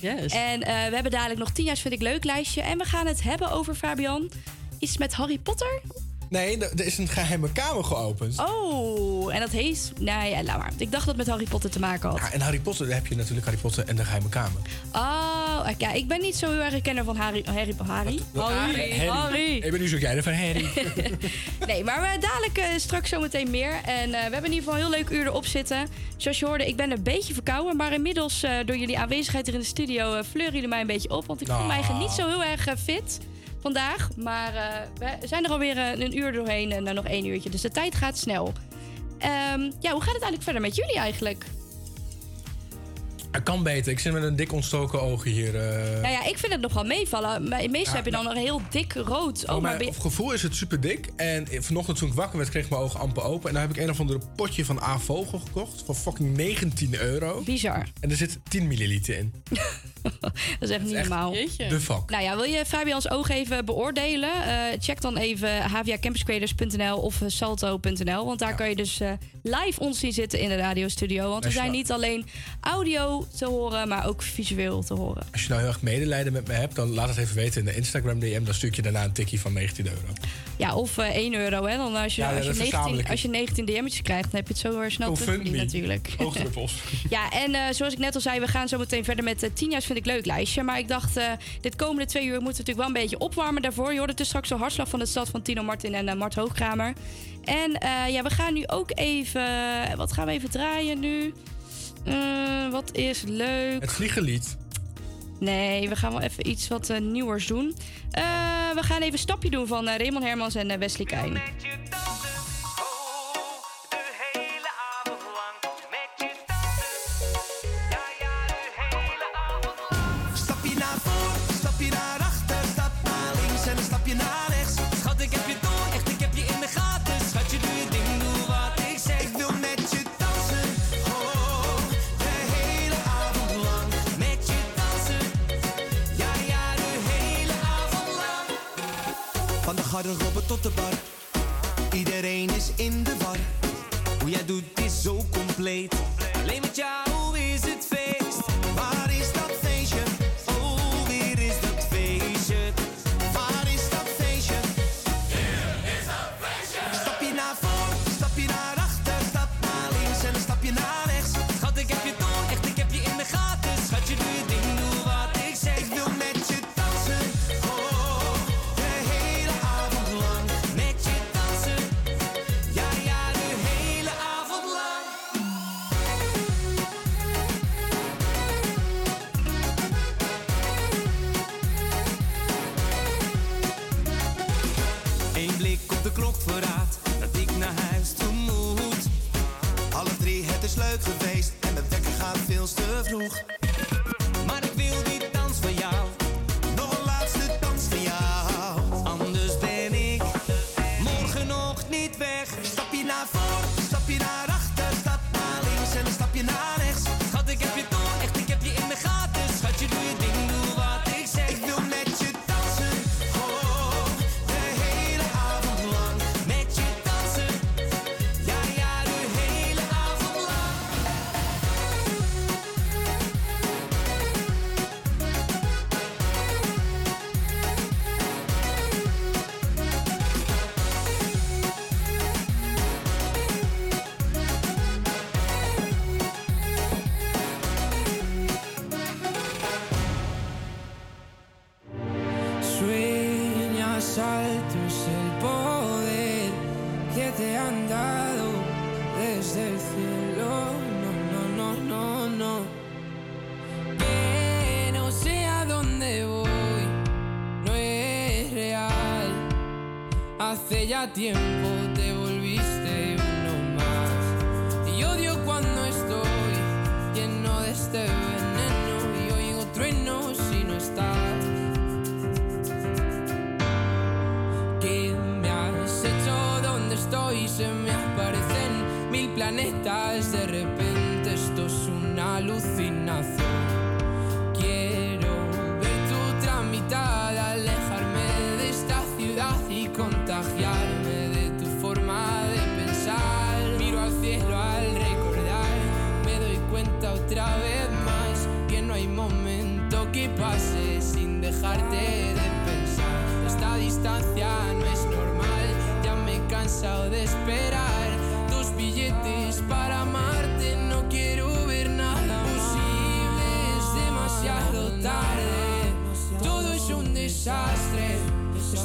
Yes. En eh, we hebben dadelijk nog 10 jaar vind ik leuk lijstje. En we gaan het hebben over, Fabian, iets met Harry Potter. Nee, er er is een geheime kamer geopend. Oh, en dat heet... Nou ja, laat maar. Ik dacht dat het met Harry Potter te maken had. Ja, en Harry Potter, daar heb je natuurlijk Harry Potter en de geheime kamer. Oh, ja, ik ben niet zo heel erg een kenner van Harry. Harry? Harry? Harry. Harry. Ik ben nu zo jij van Harry. Nee, maar we dadelijk eh, straks zometeen meer. En eh, we hebben in ieder geval een heel leuk uur erop zitten. Zoals je hoorde, ik ben een beetje verkouden. Maar inmiddels, eh, door jullie aanwezigheid hier in de studio, fleuren jullie mij een beetje op. Want ik voel Nou. mij eigenlijk niet zo heel erg fit vandaag. Maar we zijn er alweer een uur doorheen en dan nog één uurtje. Dus de tijd gaat snel. Ehm, ja, hoe gaat het eigenlijk verder met jullie eigenlijk? Het kan beter. Ik zit met een dik ontstoken ogen hier. eh. Nou ja, ik vind het nog wel meevallen. Maar Meestal Ja, heb je dan nog heel dik rood. Voor Oh, maar mijn ben je- gevoel is het super dik. En vanochtend toen ik wakker werd, kreeg ik mijn ogen amper open. En dan heb ik een of andere potje van A-vogel gekocht. Voor fucking 19 euro. Bizar. En er zit 10 milliliter in. Dat is echt niet normaal. De fuck. Nou ja, wil je Fabians oog even beoordelen? Eh, check dan even hvacampuscreators.nl of eh, salto.nl. Want daar kan je dus eh, live ons zien zitten in de radiostudio. Want we zijn nou- niet alleen audio te horen, maar ook visueel te horen. Als je nou heel erg medelijden met me hebt, dan laat het even weten in de Instagram DM. Dan stuur ik je daarna een tikkie van 19 euro. Ja, of eh 1 euro. Hè? Dan als je, Ja, als, je dat 19, verzamel ik. als je 19 DM'tjes krijgt, dan heb je het zo weer snel GoFundMe. terugverdiend natuurlijk. Ja, en eh, zoals ik net al zei, we gaan zo meteen verder met uh, 10 jaar vind ik leuk lijstje. Maar ik dacht, eh, dit komende twee uur moeten we natuurlijk wel een beetje opwarmen daarvoor. Je hoorde dus straks de hartslag van de stad van Tino Martin en eh, Mart Hoogkramer. En eh, ja, we gaan nu ook even... Wat gaan we even draaien nu? Eh, wat is leuk? Het vliegenlied. Nee, we gaan wel even iets wat eh, nieuwers doen. Eh, we gaan even een stapje doen van Raymond Hermans en Wesley Keijn. about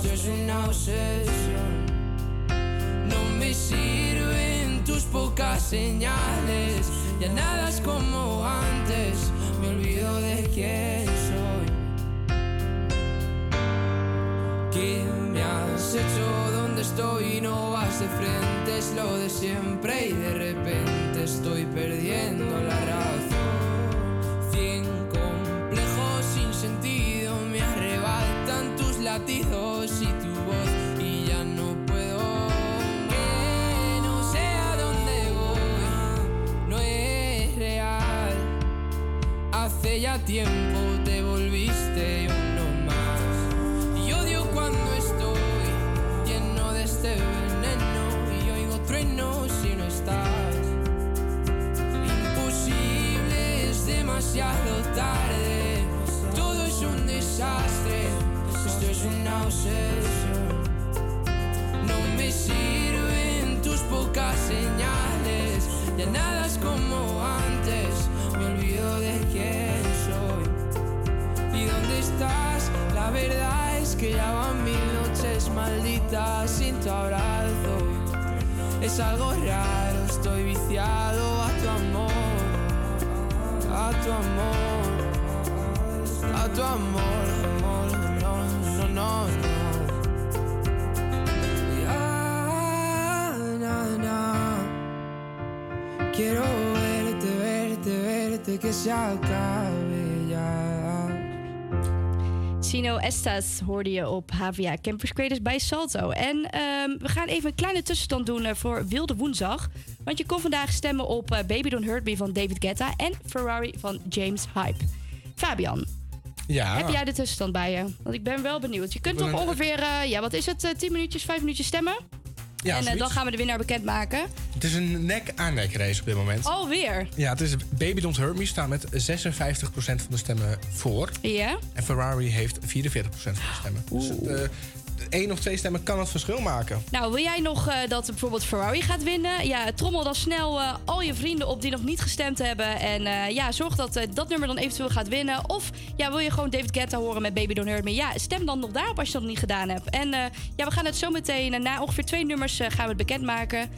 es una obsesión. No me sirven tus pocas señales, ya nada es como antes, me olvido de quién soy. ¿Qué me has hecho? ¿Dónde estoy? No vas de frente, es lo de siempre y de repente estoy perdiendo la razón. a tiempo te volviste uno más. Y odio cuando estoy lleno de este veneno y oigo trueno si no estás. Imposible, es demasiado tarde. Todo es un desastre, esto es una obsesión. No me sirven tus pocas señales, ya nada es como La verdad es que ya van mil noches malditas sin tu abrazo. Es algo raro, estoy viciado a tu amor, a tu amor, a tu amor, amor, no, no, no, no. Ya, na. Quiero verte, verte, verte que se acabe. Sino Estas hoorde je op HVA Campus Creators bij Salto. En ehm, we gaan even een kleine tussenstand doen eh, voor Wilde Woensdag. Want je kon vandaag stemmen op eh, Baby Don't Hurt Me van David Guetta en Ferrari van James Hype. Fabian, Ja. heb jij de tussenstand bij je? Want ik ben wel benieuwd. Je kunt toch ongeveer, eh, ja, wat is het, eh, 10 minuutjes, 5 minuutjes stemmen? Ja, en eh, dan gaan we de winnaar bekendmaken. Het is een nek-aan-nek race op dit moment. Alweer. Ja, het is Baby Don't Hurt Me staat met 56% van de stemmen voor. Ja. En Ferrari heeft 44% van de stemmen. Dus het, eh, één of twee stemmen kan het verschil maken. Nou, wil jij nog eh, dat bijvoorbeeld Ferrari gaat winnen? Ja, trommel dan snel eh, al je vrienden op die nog niet gestemd hebben. En eh, ja, zorg dat dat nummer dan eventueel gaat winnen. Of ja, wil je gewoon David Guetta horen met Baby Don't Hurt Me? Ja, stem dan nog daarop als je dat nog niet gedaan hebt. En ja, we gaan het zo meteen, na ongeveer twee nummers, gaan we het bekendmaken.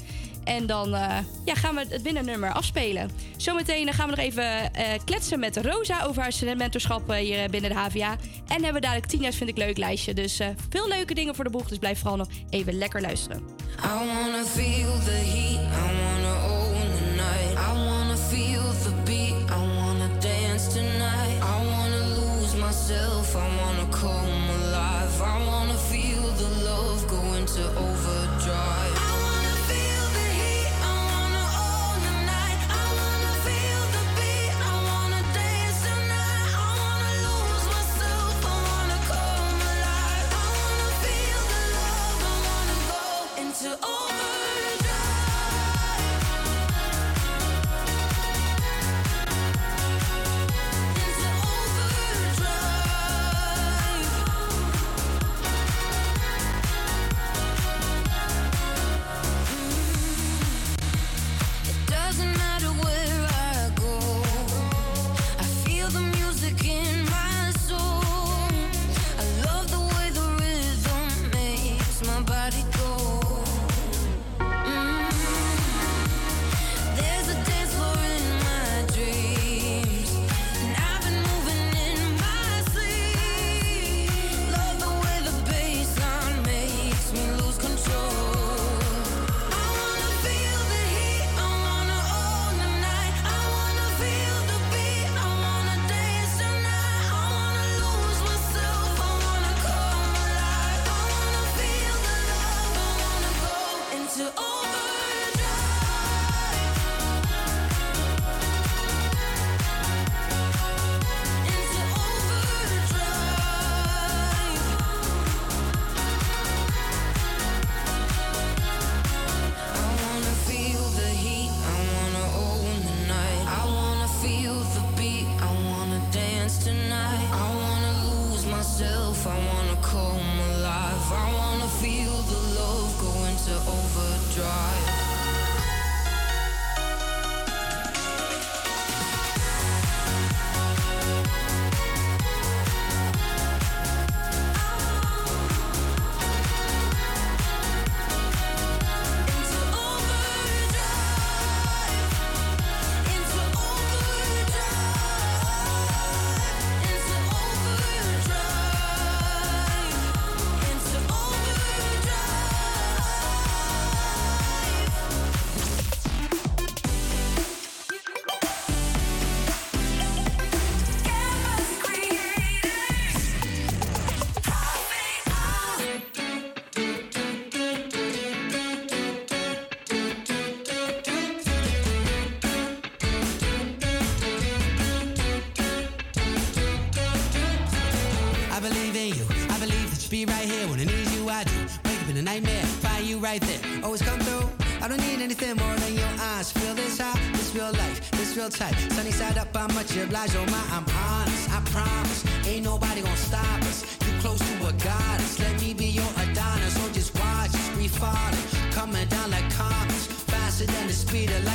En dan eh, ja, gaan we het winnernummer afspelen. Zometeen gaan we nog even eh, kletsen met Rosa over haar studentmentorschap eh, hier binnen de HVA. En hebben we dadelijk 10 jaar vind ik leuk lijstje. Dus veel leuke dingen voor de boeg. Dus blijf vooral nog even lekker luisteren. I wanna feel the heat, I wanna own the night. I wanna feel the life, real tight. Sunny side up, I'm much obliged. Oh my, I'm honest. I promise, ain't nobody gonna stop us. You close to a goddess. Let me be your Adonis, or just watch us. We falling, coming down like comets, faster than the speed of light.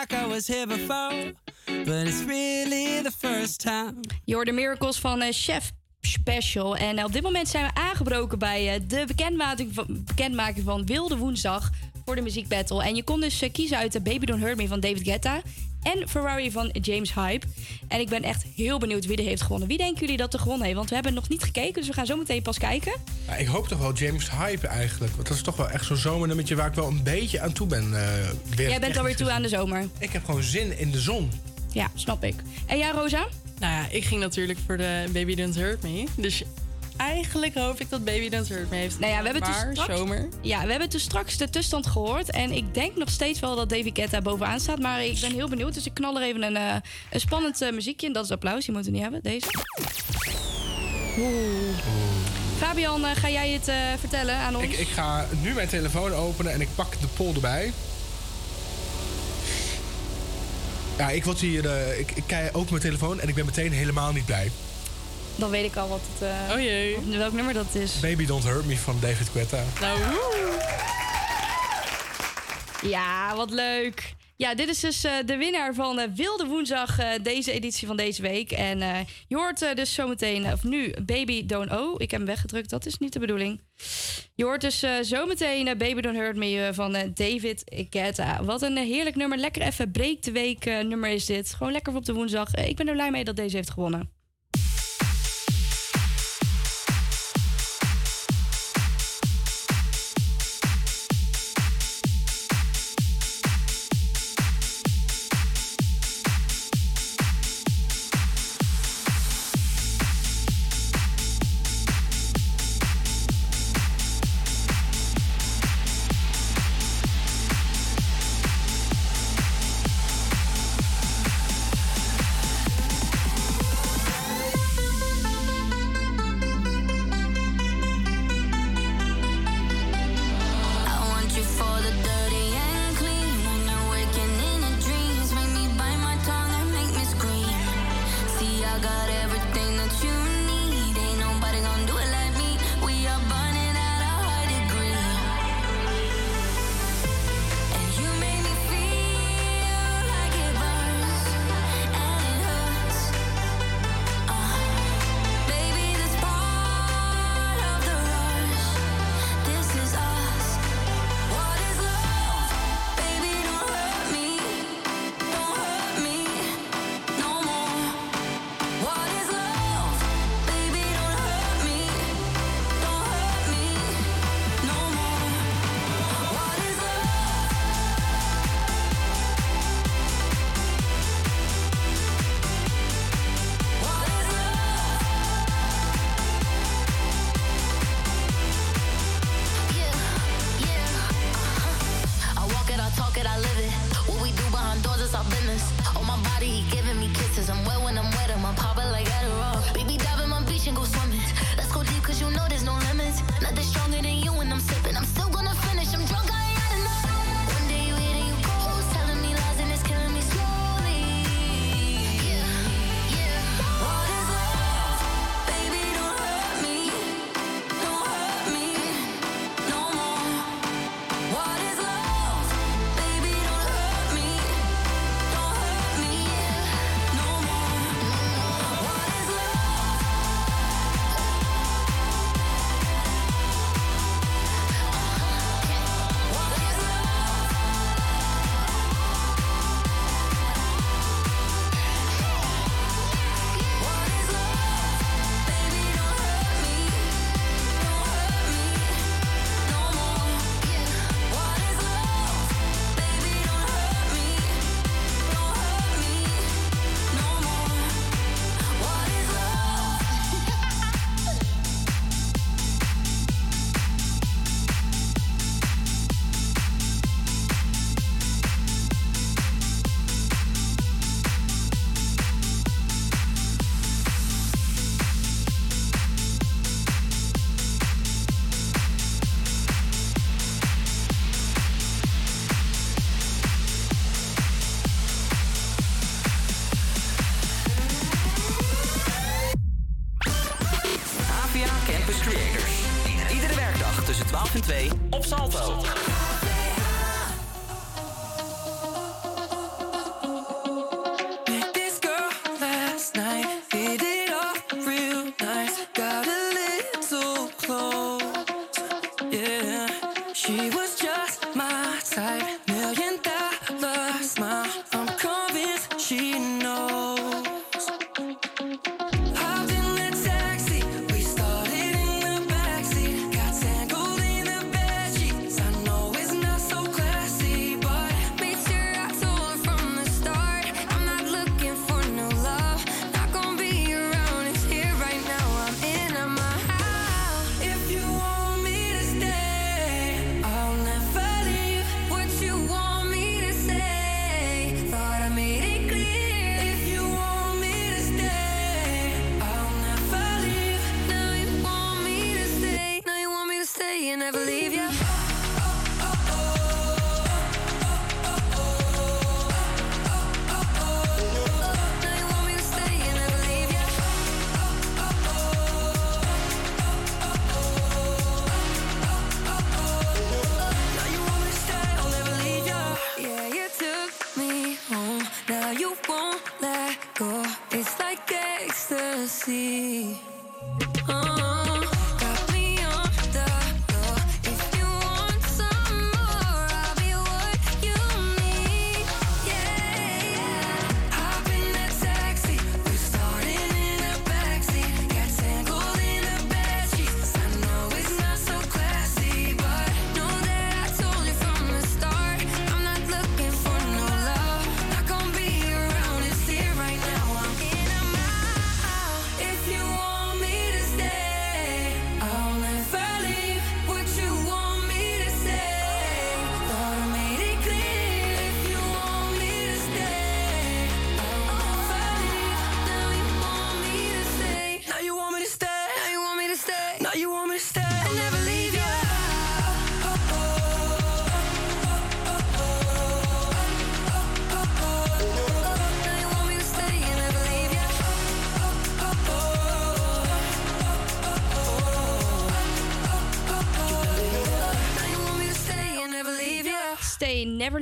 Like was here before, but it's really the first time. Je de miracles van eh, Chef Special. En op dit moment zijn we aangebroken bij eh, de bekendmaking van, bekendmaking van Wilde Woensdag voor de muziekbattle. En je kon dus eh, kiezen uit de Baby Don't Hurt Me van David Guetta en Ferrari van James Hype. En ik ben echt heel benieuwd wie er heeft gewonnen. Wie denken jullie dat er gewonnen heeft? Want we hebben nog niet gekeken, dus we gaan zo meteen pas kijken. Ja, ik hoop toch wel James Hype eigenlijk. Want dat is toch wel echt zo'n zomernummertje waar ik wel een beetje aan toe ben. eh, weer Jij bent alweer toe aan de zomer. Ik heb gewoon zin in de zon. Ja, snap ik. En jij, Rosa? Nou ja, ik ging natuurlijk voor de Baby Don't Hurt Me. Dus eigenlijk hoop ik dat Baby Don't Hurt Me heeft. Nou ja, we hebben, maar, toen straks, zomer. ja, we hebben toen straks de tussenstand gehoord. En ik denk nog steeds wel dat David Guetta bovenaan staat. Maar ik ben heel benieuwd. Dus ik knal er even een, eh, een spannend eh, muziekje in. Dat is applaus. Die moeten we niet hebben. Deze. Fabian, eh, ga jij het eh, vertellen aan ons? Ik, ik ga nu mijn telefoon openen en ik pak de poll erbij. Ja, ik word hier. eh, ik, ik kijk ook mijn telefoon en ik ben meteen helemaal niet blij. Dan weet ik al wat het, eh, oh jee. welk nummer dat is. Baby Don't Hurt Me van David Guetta. Nou, Ja, wat leuk. Ja, dit is dus eh, de winnaar van eh, Wilde Woensdag, eh, deze editie van deze week. En eh, je hoort eh, dus zometeen, of nu, Baby Don't Oh. Ik heb hem weggedrukt, dat is niet de bedoeling. Je hoort dus eh, zometeen Baby Don't Hurt Me van eh, David Guetta. Wat een heerlijk nummer. Lekker even break de week nummer is dit. Gewoon lekker op de woensdag. Ik ben er blij mee dat deze heeft gewonnen.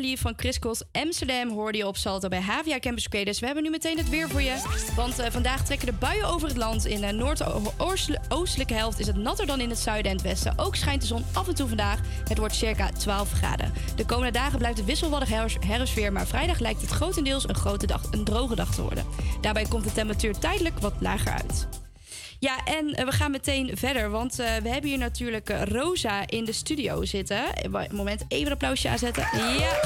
Lief van Chris Amsterdam hoor je op Salto bij Havia Campus Creators. We hebben nu meteen het weer voor je. Want eh, vandaag trekken de buien over het land. In de noordoostelijke helft is het natter dan in het zuiden en het westen. Ook schijnt de zon af en toe vandaag. Het wordt circa 12 graden. De komende dagen blijft het wisselvallig herfstweer. Maar vrijdag lijkt het grotendeels een, grote dag, een droge dag te worden. Daarbij komt de temperatuur tijdelijk wat lager uit. Ja, en eh, we gaan meteen verder, want eh, we hebben hier natuurlijk eh, Rosa in de studio zitten. Moment, even een applausje aanzetten. Ja.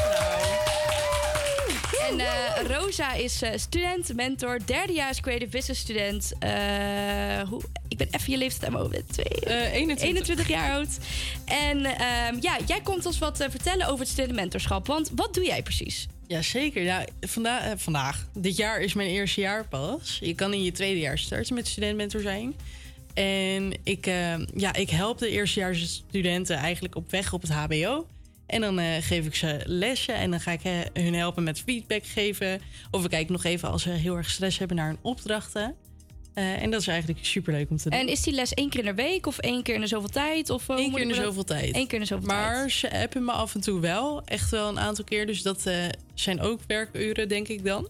En Rosa is student, mentor, derdejaars creative business student. Hoe, ik ben even je leeftijd aan mijn twee, 21. 21. jaar oud. En ehm, ja, jij komt ons wat vertellen over het studentenmentorschap. Want wat doe jij precies? Jazeker. Ja, vanda eh, vandaag. Dit jaar is mijn eerste jaar pas. Je kan in je tweede jaar starten met studentmentor zijn. En ik, eh, ja, ik help de eerstejaars studenten eigenlijk op weg op het HBO. En dan eh, geef ik ze lessen en dan ga ik eh, hun helpen met feedback geven. Of we kijken nog even als ze heel erg stress hebben naar hun opdrachten. Eh, en dat is eigenlijk superleuk om te doen. En is die les één keer in de week of één keer in de zoveel tijd? Of, hoe Eén keer in de dat- zoveel tijd. Eén keer in de zoveel maar tijd. ze appen me af en toe wel. Echt wel een aantal keer. Dus dat eh, zijn ook werkuren, denk ik dan.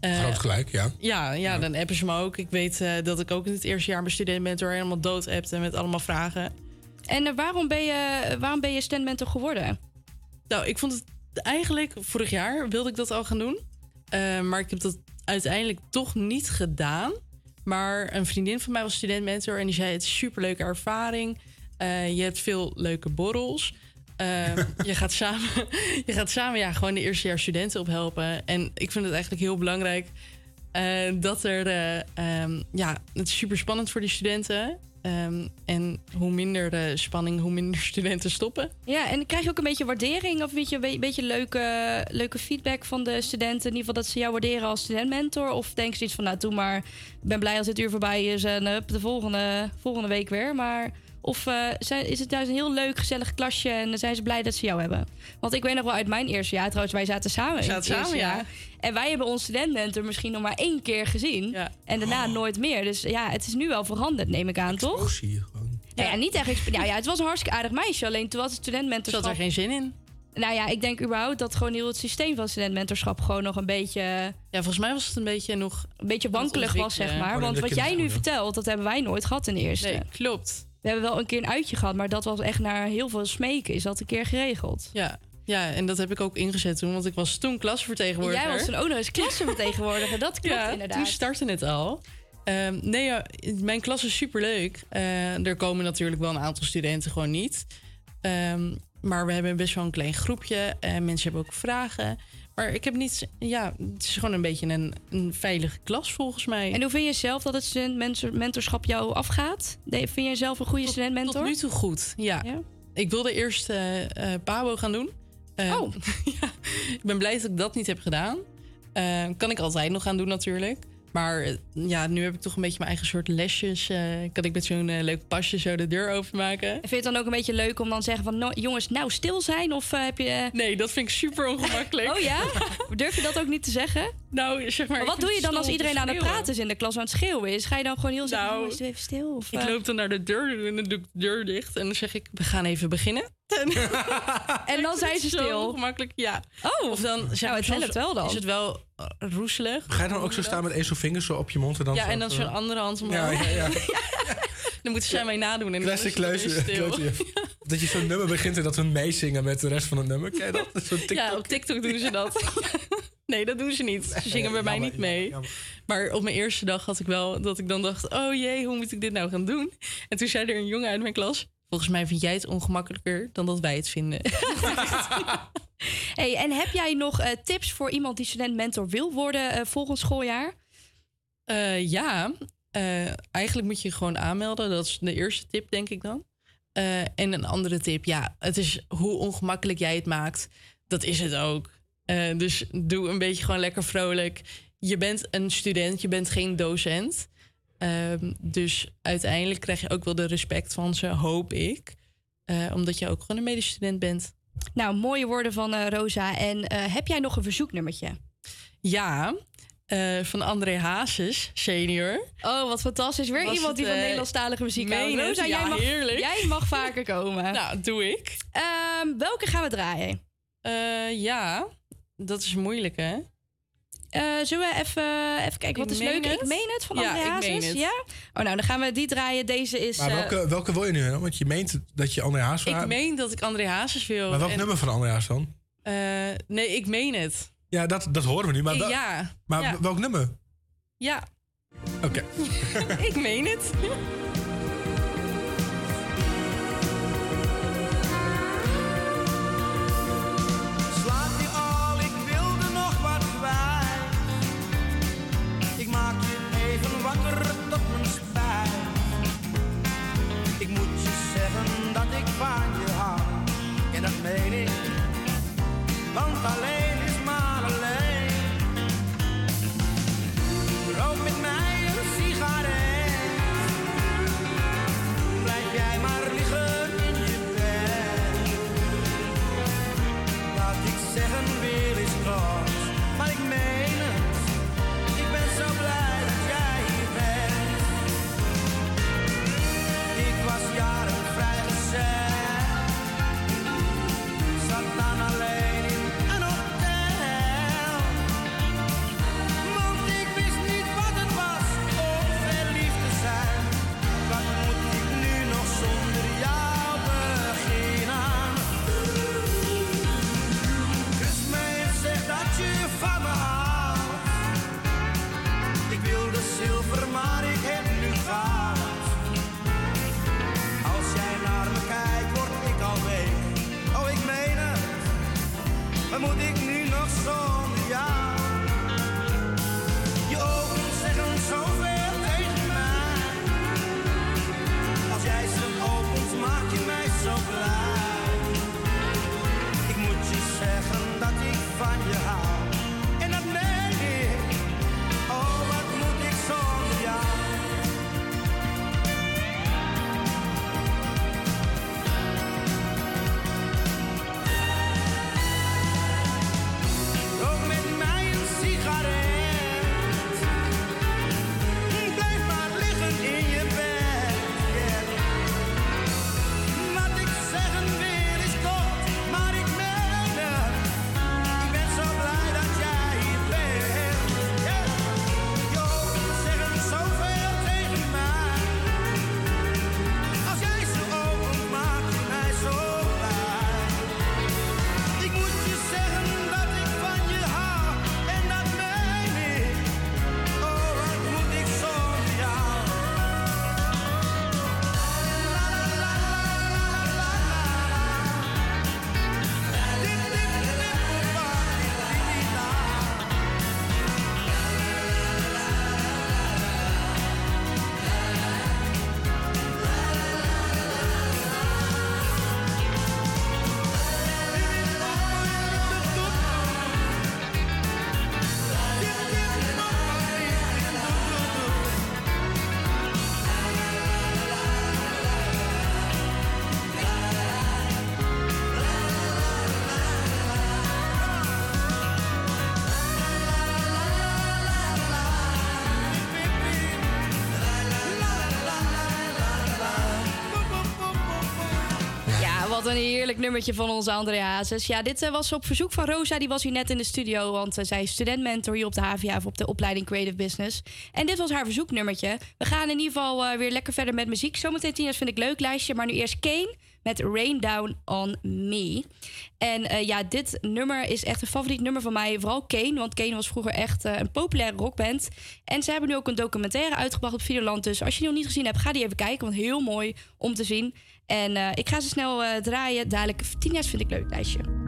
Eh, Groot gelijk, ja. Ja, ja, dan appen ze me ook. Ik weet eh, dat ik ook in het eerste jaar mijn student ben door helemaal dood appte met allemaal vragen. En waarom, ben je, waarom ben je studentmentor geworden? Nou, ik vond het eigenlijk vorig jaar wilde ik dat al gaan doen. Eh, maar ik heb dat uiteindelijk toch niet gedaan. Maar een vriendin van mij was studentmentor en die zei: Het is een superleuke ervaring. Eh, je hebt veel leuke borrels. Eh, je, gaat samen, je gaat samen ja, gewoon de eerste jaar studenten ophelpen. En ik vind het eigenlijk heel belangrijk eh, dat er. eh, ehm, ja, het is super spannend voor die studenten. Ehm, en hoe minder eh, spanning, hoe minder studenten stoppen. Ja, en krijg je ook een beetje waardering of een beetje, een beetje leuke, leuke feedback van de studenten? In ieder geval dat ze jou waarderen als studentmentor? Of denk je iets van, nou, doe maar, ik ben blij als dit uur voorbij is en de volgende, volgende week weer. Maar, of eh, zijn, is het juist een heel leuk, gezellig klasje en zijn ze blij dat ze jou hebben? Want ik weet nog wel uit mijn eerste jaar, trouwens, wij zaten samen We in zaten het eerste samen, ja. jaar. En wij hebben ons studentmentor misschien nog maar één keer gezien. En daarna Oh. nooit meer. Dus ja, het is nu wel veranderd, neem ik aan, toch? Nou ja, niet echt. Nou ja, het was een hartstikke aardig meisje. Alleen toen was het studentmentorschap. Zat er geen zin in? Nou ja, ik denk überhaupt dat gewoon heel het systeem van studentmentorschap gewoon nog een beetje. Ja, volgens mij was het een beetje nog. Een beetje wankelig was, zeg maar. Oh, Want wat je jij nu vertelt, dat hebben wij nooit gehad in de eerste. Nee, klopt. We hebben wel een keer een uitje gehad, maar dat was echt naar heel veel smeken. Is dat een keer geregeld? Ja. ja, en dat heb ik ook ingezet toen, want ik was toen klasvertegenwoordiger. Jij was toen ook nog eens klassenvertegenwoordiger. Dat klopt ja, inderdaad. toen startte het al. Ehm, nee, ja, mijn klas is superleuk. Eh er komen natuurlijk wel een aantal studenten gewoon niet. Ehm, maar we hebben best wel een klein groepje. en mensen hebben ook vragen. Maar ik heb niet... Ja, het is gewoon een beetje een, een veilige klas volgens mij. En hoe vind je zelf dat het studentmentorschap jou afgaat? Vind je zelf een goede studentmentor? Tot nu toe goed, ja. Ik wilde eerst eh, eh, Pabo gaan doen. Eh, Oh. ja, ik ben blij dat ik dat niet heb gedaan. Kan ik altijd nog gaan doen natuurlijk. Maar eh, ja, nu heb ik toch een beetje mijn eigen soort lesjes. Eh, kan ik met zo'n eh, leuk pasje zo de deur openmaken. En vind je het dan ook een beetje leuk om dan te zeggen van... "Nou, jongens, nou stil zijn? Of heb je... Nee, dat vind ik super ongemakkelijk. oh ja? Durf je dat ook niet te zeggen? Nou, zeg maar... Wat doe je het dan als iedereen aan het praten is in de klas aan het schreeuwen is? Ga je dan gewoon heel zeggen, Nou, jongens, doe even stil? Of, Ik loop dan naar de deur en dan doe ik de deur dicht. En dan zeg ik, we gaan even beginnen. en dan zijn ze Zo stil. ongemakkelijk, ja. Oh, of dan zeg nou, het soms helpt wel dan. Is het wel eh, roeselig? Ga je dan ook zo staan met één zo'n vinger zo op je mond en dan ja, zo en dan zo- zo'n andere hand omhoog. Ja, ja, ja. Dan moeten zij mij nadoen. En dan Classic het. Dat je zo'n nummer begint en dat we meezingen met de rest van het nummer. Ken je dat? Zo'n TikTok. Ja, op TikTok doen ze dat. nee, dat doen ze niet. Ze zingen bij mij niet mee. Maar op mijn eerste dag had ik wel dat ik dan dacht... oh jee, hoe moet ik dit nou gaan doen? En toen zei er een jongen uit mijn klas... volgens mij vind jij het ongemakkelijker dan dat wij het vinden. Hey, en heb jij nog eh, tips voor iemand die student-mentor wil worden eh, volgend schooljaar? Eh, ja, eigenlijk moet je gewoon aanmelden. Dat is de eerste tip, denk ik dan. En een andere tip, ja, het is hoe ongemakkelijk jij het maakt. Dat is het ook. Dus doe een beetje gewoon lekker vrolijk. Je bent een student, je bent geen docent. Ehm, dus uiteindelijk krijg je ook wel de respect van ze, hoop ik. Eh, omdat je ook gewoon een medestudent bent. Nou, mooie woorden van eh, Rosa. En eh, heb jij nog een verzoeknummertje? Ja, van André Hazes, senior. Oh, wat fantastisch. Weer Was iemand die van Nederlandstalige muziek houdt. Rosa, Ja, jij, mag, heerlijk. jij mag vaker komen. Nou, doe ik. Ehm, welke gaan we draaien? Ja, dat is moeilijk, hè? Eh, zullen we even, even kijken, Ik wat is leuk? het. Ik meen het van Ja, André ik Hazes? meen het. Ja? Oh, nou, dan gaan we die draaien. Deze is... Maar eh, welke, welke wil je nu? Want je meent dat je André Haas Ik meen dat ik André Hazes wil. Maar welk en- nummer van André Haas dan? Eh, nee, ik meen het. Ja, dat, dat horen we nu. Maar, wel- Ja, maar ja. welk nummer? Ja, Oké. ik meen het. Want heerlijk nummertje van onze Andrea Hazes. Ja, dit eh, was op verzoek van Rosa. Die was hier net in de studio, want eh, zij is studentmentor hier op de HVA... of op de opleiding Creative Business. En dit was haar verzoeknummertje. We gaan in ieder geval eh, weer lekker verder met muziek. Zometeen Tina's vind ik leuk lijstje, maar nu eerst Kane met Rain Down on Me. En ja, dit nummer is echt een favoriet nummer van mij. Vooral Kane, want Kane was vroeger echt een populaire rockband. En ze hebben nu ook een documentaire uitgebracht op Videoland. Dus als je die nog niet gezien hebt, ga die even kijken. Want heel mooi om te zien. En eh, ik ga ze snel eh, draaien. Dadelijk, Tina's vind ik leuk lijstje.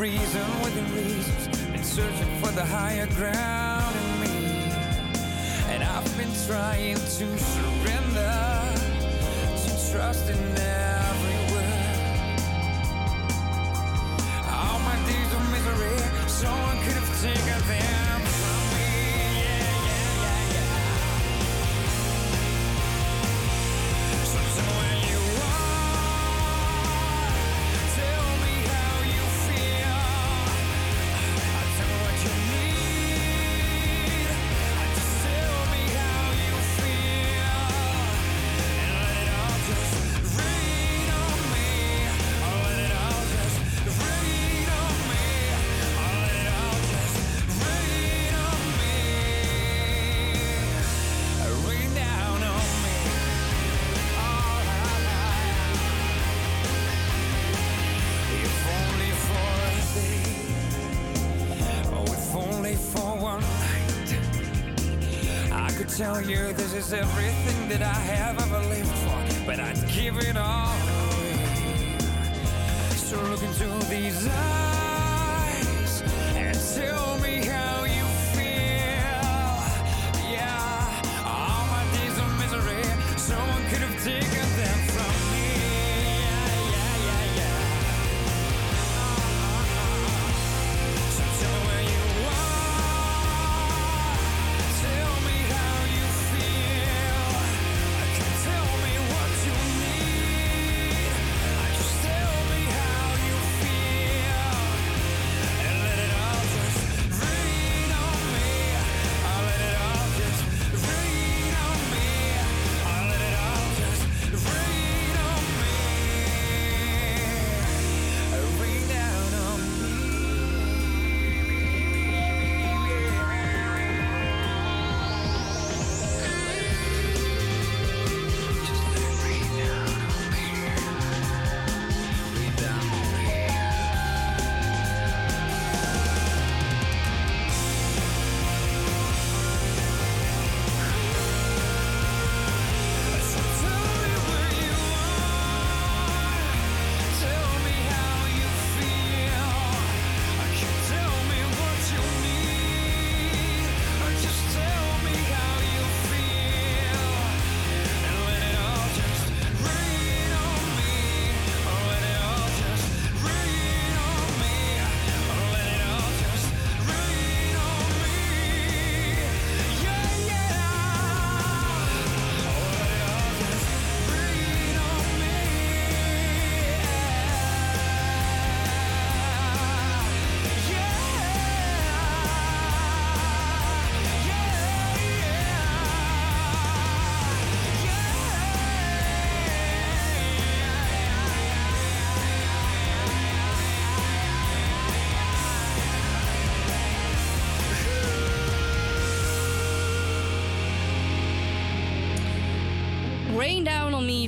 Reason within reasons. Been searching for the higher ground in me. And I've been trying to surrender is everything that I have. Ever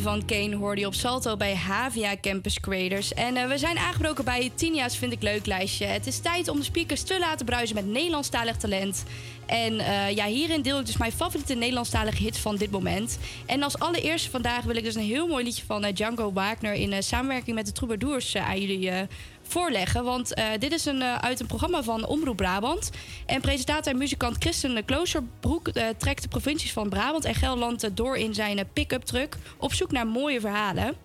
van Kane hoorde je op Salto bij Havia Campus Creators. En eh, we zijn aangebroken bij Tinia's Vind ik Leuk lijstje. Het is tijd om de speakers te laten bruisen met Nederlandstalig talent. En eh, ja, hierin deel ik dus mijn favoriete Nederlandstalige hits van dit moment. En als allereerste vandaag wil ik dus een heel mooi liedje van eh, Django Wagner... in eh, samenwerking met de Troubadours aan jullie voorleggen. Want dit is een, uit een programma van Omroep Brabant. En presentator en muzikant Christen Kloosterbroek trekt de provincies van Brabant en Gelderland door in zijn pick-up truck op zoek naar mooie verhalen.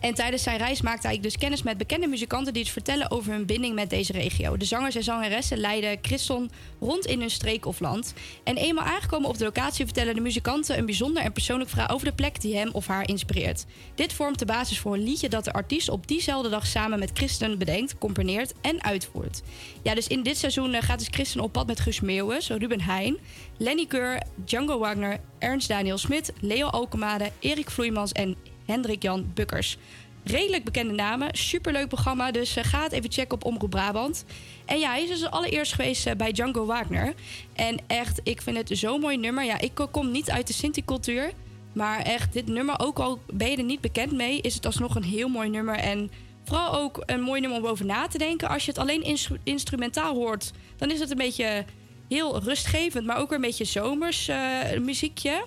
En tijdens zijn reis maakte hij dus kennis met bekende muzikanten die iets vertellen over hun binding met deze regio. De zangers en zangeressen leiden Christon rond in hun streek of land. En eenmaal aangekomen op de locatie vertellen de muzikanten een bijzonder en persoonlijk verhaal over de plek die hem of haar inspireert. Dit vormt de basis voor een liedje dat de artiest op diezelfde dag samen met Christen bedenkt, componeert en uitvoert. Ja, dus in dit seizoen eh, gaat dus Christen op pad met Guus Meeuwis, Ruben Heijn, Lenny Keur, Django Wagner, Ernst Daniel Smit, Leo Alkemade, Erik Vloeimans en Hendrik Jan Bukkers. Redelijk bekende namen, superleuk programma, dus eh, ga het even checken op Omroep Brabant. En ja, hij is dus allereerst geweest eh, bij Django Wagner. En echt, ik vind het zo'n mooi nummer. Ja, ik kom niet uit de Sinti-cultuur, maar echt, dit nummer, ook al ben je er niet bekend mee, is het alsnog een heel mooi nummer. En vooral ook een mooi nummer om over na te denken. Als je het alleen instru- instrumentaal hoort, dan is het een beetje heel rustgevend, maar ook weer een beetje zomers eh, muziekje.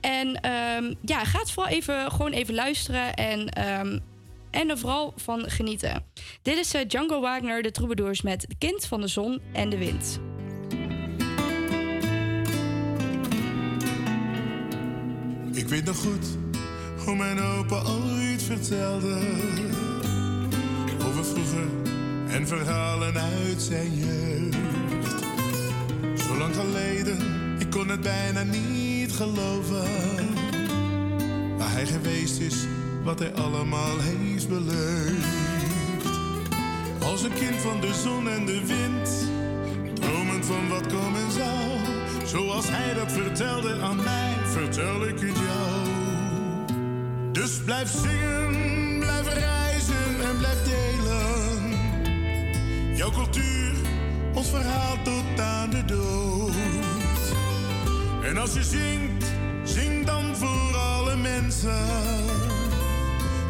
En ehm, ja, ga vooral even, gewoon even luisteren en, ehm, en er vooral van genieten. Dit is eh, Django Wagner, de troubadours met Kind van de Zon en de Wind. Ik weet nog goed hoe mijn opa ooit vertelde over vroeger en verhalen uit zijn jeugd. Zo lang geleden, ik kon het bijna niet geloven. Waar hij geweest is, wat hij allemaal heeft beleefd. Als een kind van de zon en de wind, dromend van wat komen zou. Zoals hij dat vertelde aan mij, vertel ik het jou. Dus blijf zingen, blijf reizen en blijf delen. Jouw cultuur, ons verhaal tot aan de dood. En als je zingt, zing dan voor alle mensen.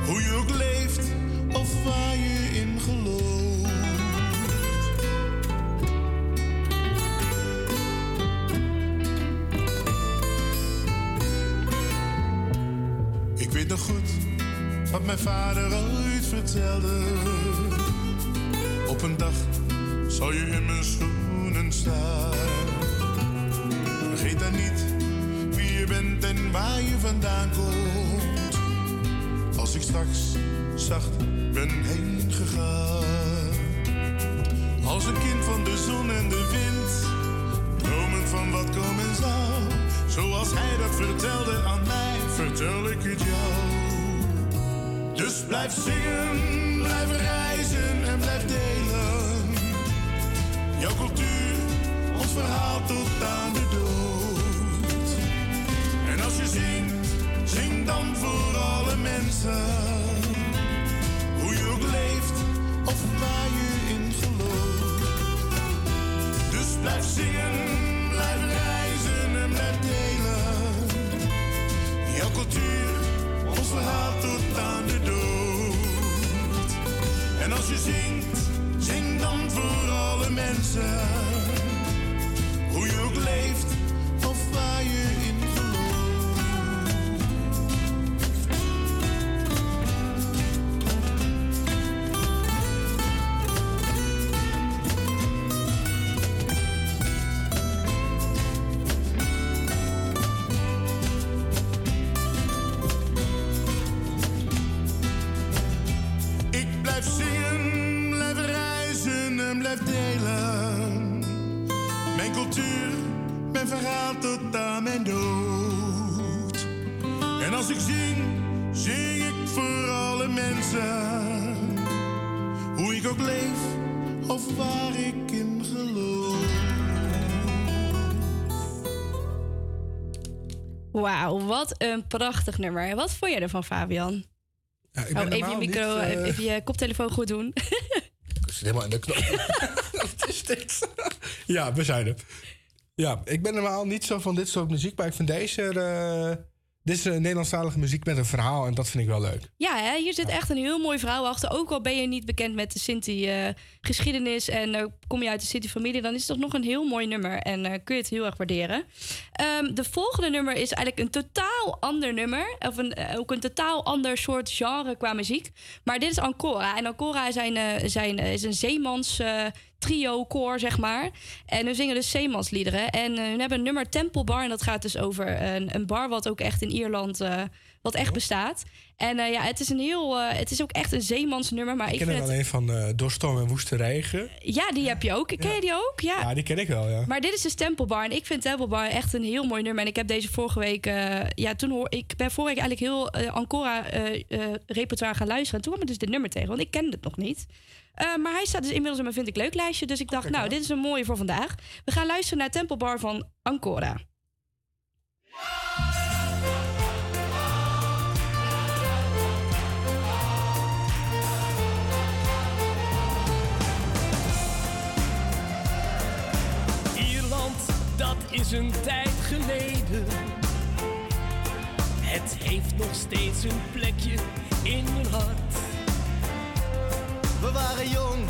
Hoe je ook leeft of waar je in gelooft. Ik weet nog goed wat mijn vader ooit vertelde. Op een dag zal je in mijn schoenen staan Vergeet dan niet wie je bent en waar je vandaan komt. Als ik straks zacht ben heen gegaan. Als een kind van de zon en de wind. Dromen van wat komen zou. Zoals hij dat vertelde aan mij, vertel ik het jou. Dus blijf zingen, blijf reizen en blijf delen. Jouw cultuur, ons verhaal tot aan de dan voor alle mensen. Hoe je ook leeft of waar je in gelooft. Dus blijf zingen, blijf reizen en blijf delen. Jouw cultuur, ons verhaal tot aan de dood. En als je zingt, zing dan voor alle mensen. Hoe je ook leeft of waar je blijf delen. Mijn cultuur, mijn verhaal tot aan mijn dood. En als ik zing, zing ik voor alle mensen. Hoe ik ook leef of waar ik in geloof. Wauw, wat een prachtig nummer. Wat vond jij ervan, Fabian? Ja, ik Oh, ben even je micro, niet, eh, even je koptelefoon goed doen. Zit helemaal in de knop. Wat is dit? ja, we zijn er. Ja, ik ben normaal niet zo van dit soort muziek, maar ik vind deze... eh, dit is een Nederlandstalige muziek met een verhaal en dat vind ik wel leuk. Ja, hè, hier zit echt een heel mooi verhaal achter. Ook al ben je niet bekend met de Sinti-geschiedenis en eh, kom je uit de Sinti-familie, dan is het toch nog een heel mooi nummer en eh, kun je het heel erg waarderen. Ehm, de volgende nummer is eigenlijk een totaal ander nummer, of een, eh, ook een totaal ander soort genre qua muziek. Maar dit is Ancora. En Ancora zijn, eh, zijn, eh, is een zeemans. Trio, koor, zeg maar. En hun zingen dus zeemansliederen. En eh, hun hebben een nummer Temple Bar. En dat gaat dus over een, een bar wat ook echt in Ierland... eh, wat echt bestaat. En eh, ja, het is een heel... het is ook echt een zeemansnummer. Maar Ik ik, ken er het... alleen van eh Door storm en woeste regen. Ja, die heb je ook. Ken je die ook? Ja. Ja, die ken ik wel, ja. Maar dit is dus Temple Bar. En ik vind Temple Bar echt een heel mooi nummer. En ik heb deze vorige week... ja, toen hoor... Ik ben vorige week eigenlijk heel eh, Ancora eh, eh, repertoire gaan luisteren. En toen kwam ik dus dit nummer tegen. Want ik kende het nog niet. Eh, maar hij staat dus inmiddels in mijn Vind ik Leuk lijstje. Dus ik dacht, nou, dit is een mooie voor vandaag. We gaan luisteren naar Temple Bar van Ancora. Ierland, dat is een tijd geleden. Het heeft nog steeds een plekje in mijn hart. We waren jong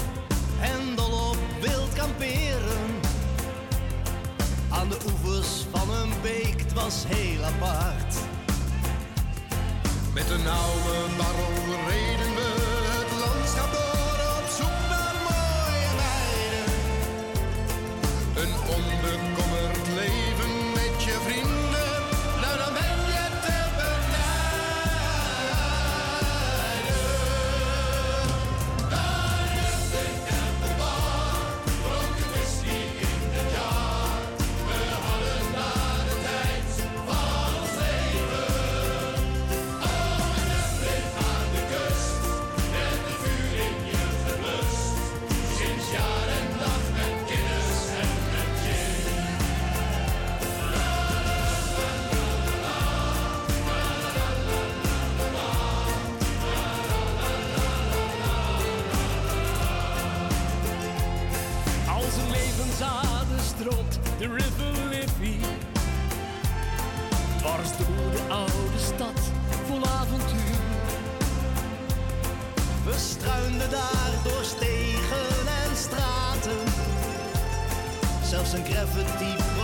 en dol op wild kamperen. Aan de oevers van een beek, het was heel apart. Met een oude barrel Zelfs een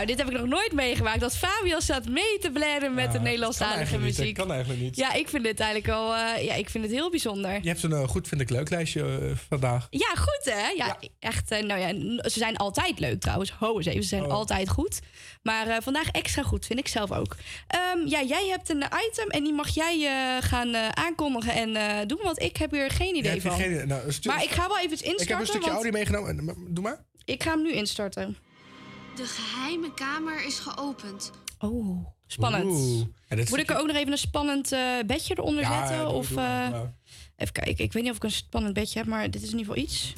Nou, dit heb ik nog nooit meegemaakt. Dat Fabian staat mee te blaren met de kan Nederlandstalige muziek. dat kan eigenlijk niet. Ja, ik vind dit eigenlijk wel... eh, ja, ik vind het heel bijzonder. Je hebt een eh, goed, vind ik, leuk lijstje eh, vandaag. Ja, goed hè? Ja, echt. nou ja, ze zijn altijd leuk trouwens. Ho eens even, ze zijn Oh. altijd goed. Maar vandaag extra goed, vind ik zelf ook. Ehm, ja, jij hebt een item en die mag jij gaan aankondigen en doen. Want ik heb hier geen idee van. geen- nou, maar ik ga wel even instarten. Ik heb een stukje want audio meegenomen. Doe maar. Ik ga hem nu instarten. De geheime kamer is geopend. Oh, spannend. Moet ik er ook nog even een spannend eh, bedje eronder Ja, zetten? doe- of, doe eh. Even kijken, ik weet niet of ik een spannend bedje heb, maar dit is in ieder geval iets.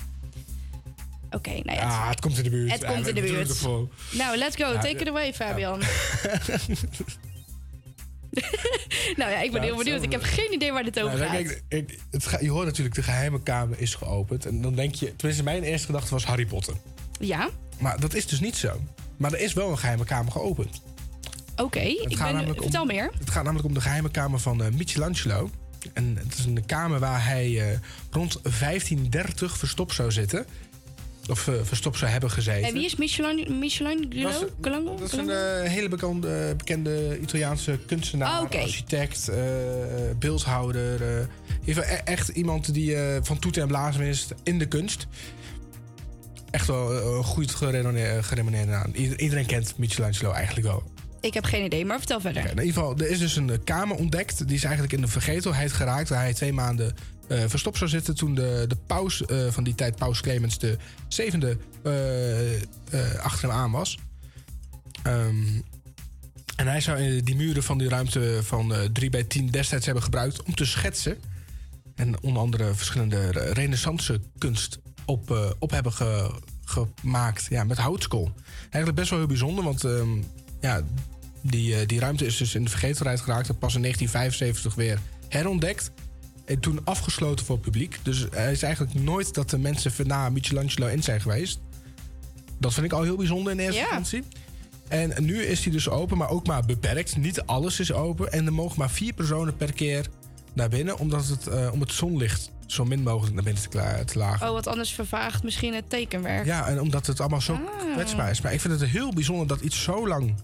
Oké, nou ja. Ja, het komt in de buurt. Het komt in de buurt. Nou, let's go. Take it away, Fabian. nou ja, ik ben Ja, heel benieuwd. Ik heb geen idee waar dit over Nou, gaat. kijk, ik- het je hoort natuurlijk, de geheime kamer is geopend. En dan denk je, tenminste mijn eerste gedachte was Harry Potter. Ja, Maar dat is dus niet zo. Maar er is wel een geheime kamer geopend. oké. Ik ben... namelijk om- Vertel meer. Het gaat namelijk om de geheime kamer van eh, Michelangelo. En het is een kamer waar hij eh, rond 1530 verstopt zou zitten. Of eh, verstopt zou hebben gezeten. En wie is Michelin, Michelangelo? Dat? Dat is een hele bekende, bekende Italiaanse kunstenaar, oké. architect, eh, beeldhouder. e- echt iemand die eh, van toeten en blazen is in de kunst. Echt wel eh, een goed gerenommeerde gerenommeerde naam. Ieder- Iedereen kent Michelangelo eigenlijk wel. Ik heb geen idee, maar vertel verder. In ieder geval, er is dus een eh, kamer ontdekt. Die is eigenlijk in de vergetelheid geraakt. Waar hij twee maanden eh, verstopt zou zitten. Toen de, de paus eh, van die tijd, paus Clemens de zevende, eh, eh, achter hem aan was. Ehm, en hij zou eh, die muren van die ruimte van eh 3 bij 10 destijds hebben gebruikt om te schetsen. En onder andere verschillende renaissance kunst op, eh, op hebben ge- gemaakt. Ja, met houtskool. Eigenlijk best wel heel bijzonder, want ehm, ja, die, eh, die ruimte is dus in de vergetelheid geraakt. En pas in 1975 weer herontdekt. En toen afgesloten voor het publiek. Dus er is eigenlijk nooit dat de mensen na Michelangelo in zijn geweest. Dat vind ik al heel bijzonder in eerste Ja. instantie. En nu is die dus open, maar ook maar beperkt. Niet alles is open. En er mogen maar vier personen per keer naar binnen. Omdat het, eh, om het zonlicht zo min mogelijk naar binnen te, te lagen. Oh, wat anders vervaagt misschien het tekenwerk. Ja, en omdat het allemaal zo Ah. kwetsbaar is. Maar ik vind het heel bijzonder dat iets zo lang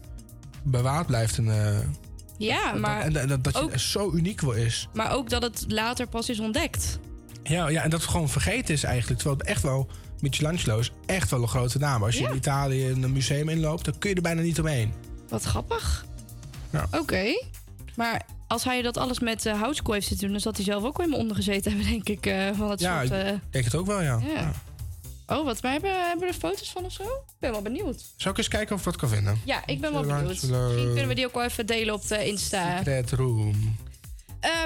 bewaard blijft. En, eh, Ja, maar, en, en dat, dat je ook- zo uniek wel is. maar ook dat het later pas is ontdekt. Ja, ja, en dat het gewoon vergeten is eigenlijk. Terwijl het echt wel... Michelangelo is echt wel een grote naam. Als je Ja. in Italië een museum inloopt... dan kun je er bijna niet omheen. Wat grappig. Ja. Oké. Maar als hij dat alles met uh, houtskool heeft zitten doen... dan zat hij zelf ook wel in mijn onder gezeten hebben, denk ik. eh, van dat Ja, soort... ik eh, denk het ook wel, ja. ja. Oh, wat? Maar hebben, hebben we er foto's van of zo? Ik ben wel benieuwd. Zal ik eens kijken of ik wat kan vinden? Ja, ik ben wel benieuwd. Misschien kunnen we die ook wel even delen op de Insta. Red Room.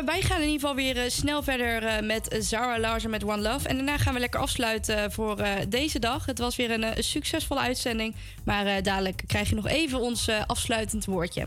Wij gaan in ieder geval weer snel verder met Zara Larsen met One Love. En daarna gaan we lekker afsluiten voor deze dag. Het was weer een succesvolle uitzending. Maar dadelijk krijg je nog even ons afsluitend woordje.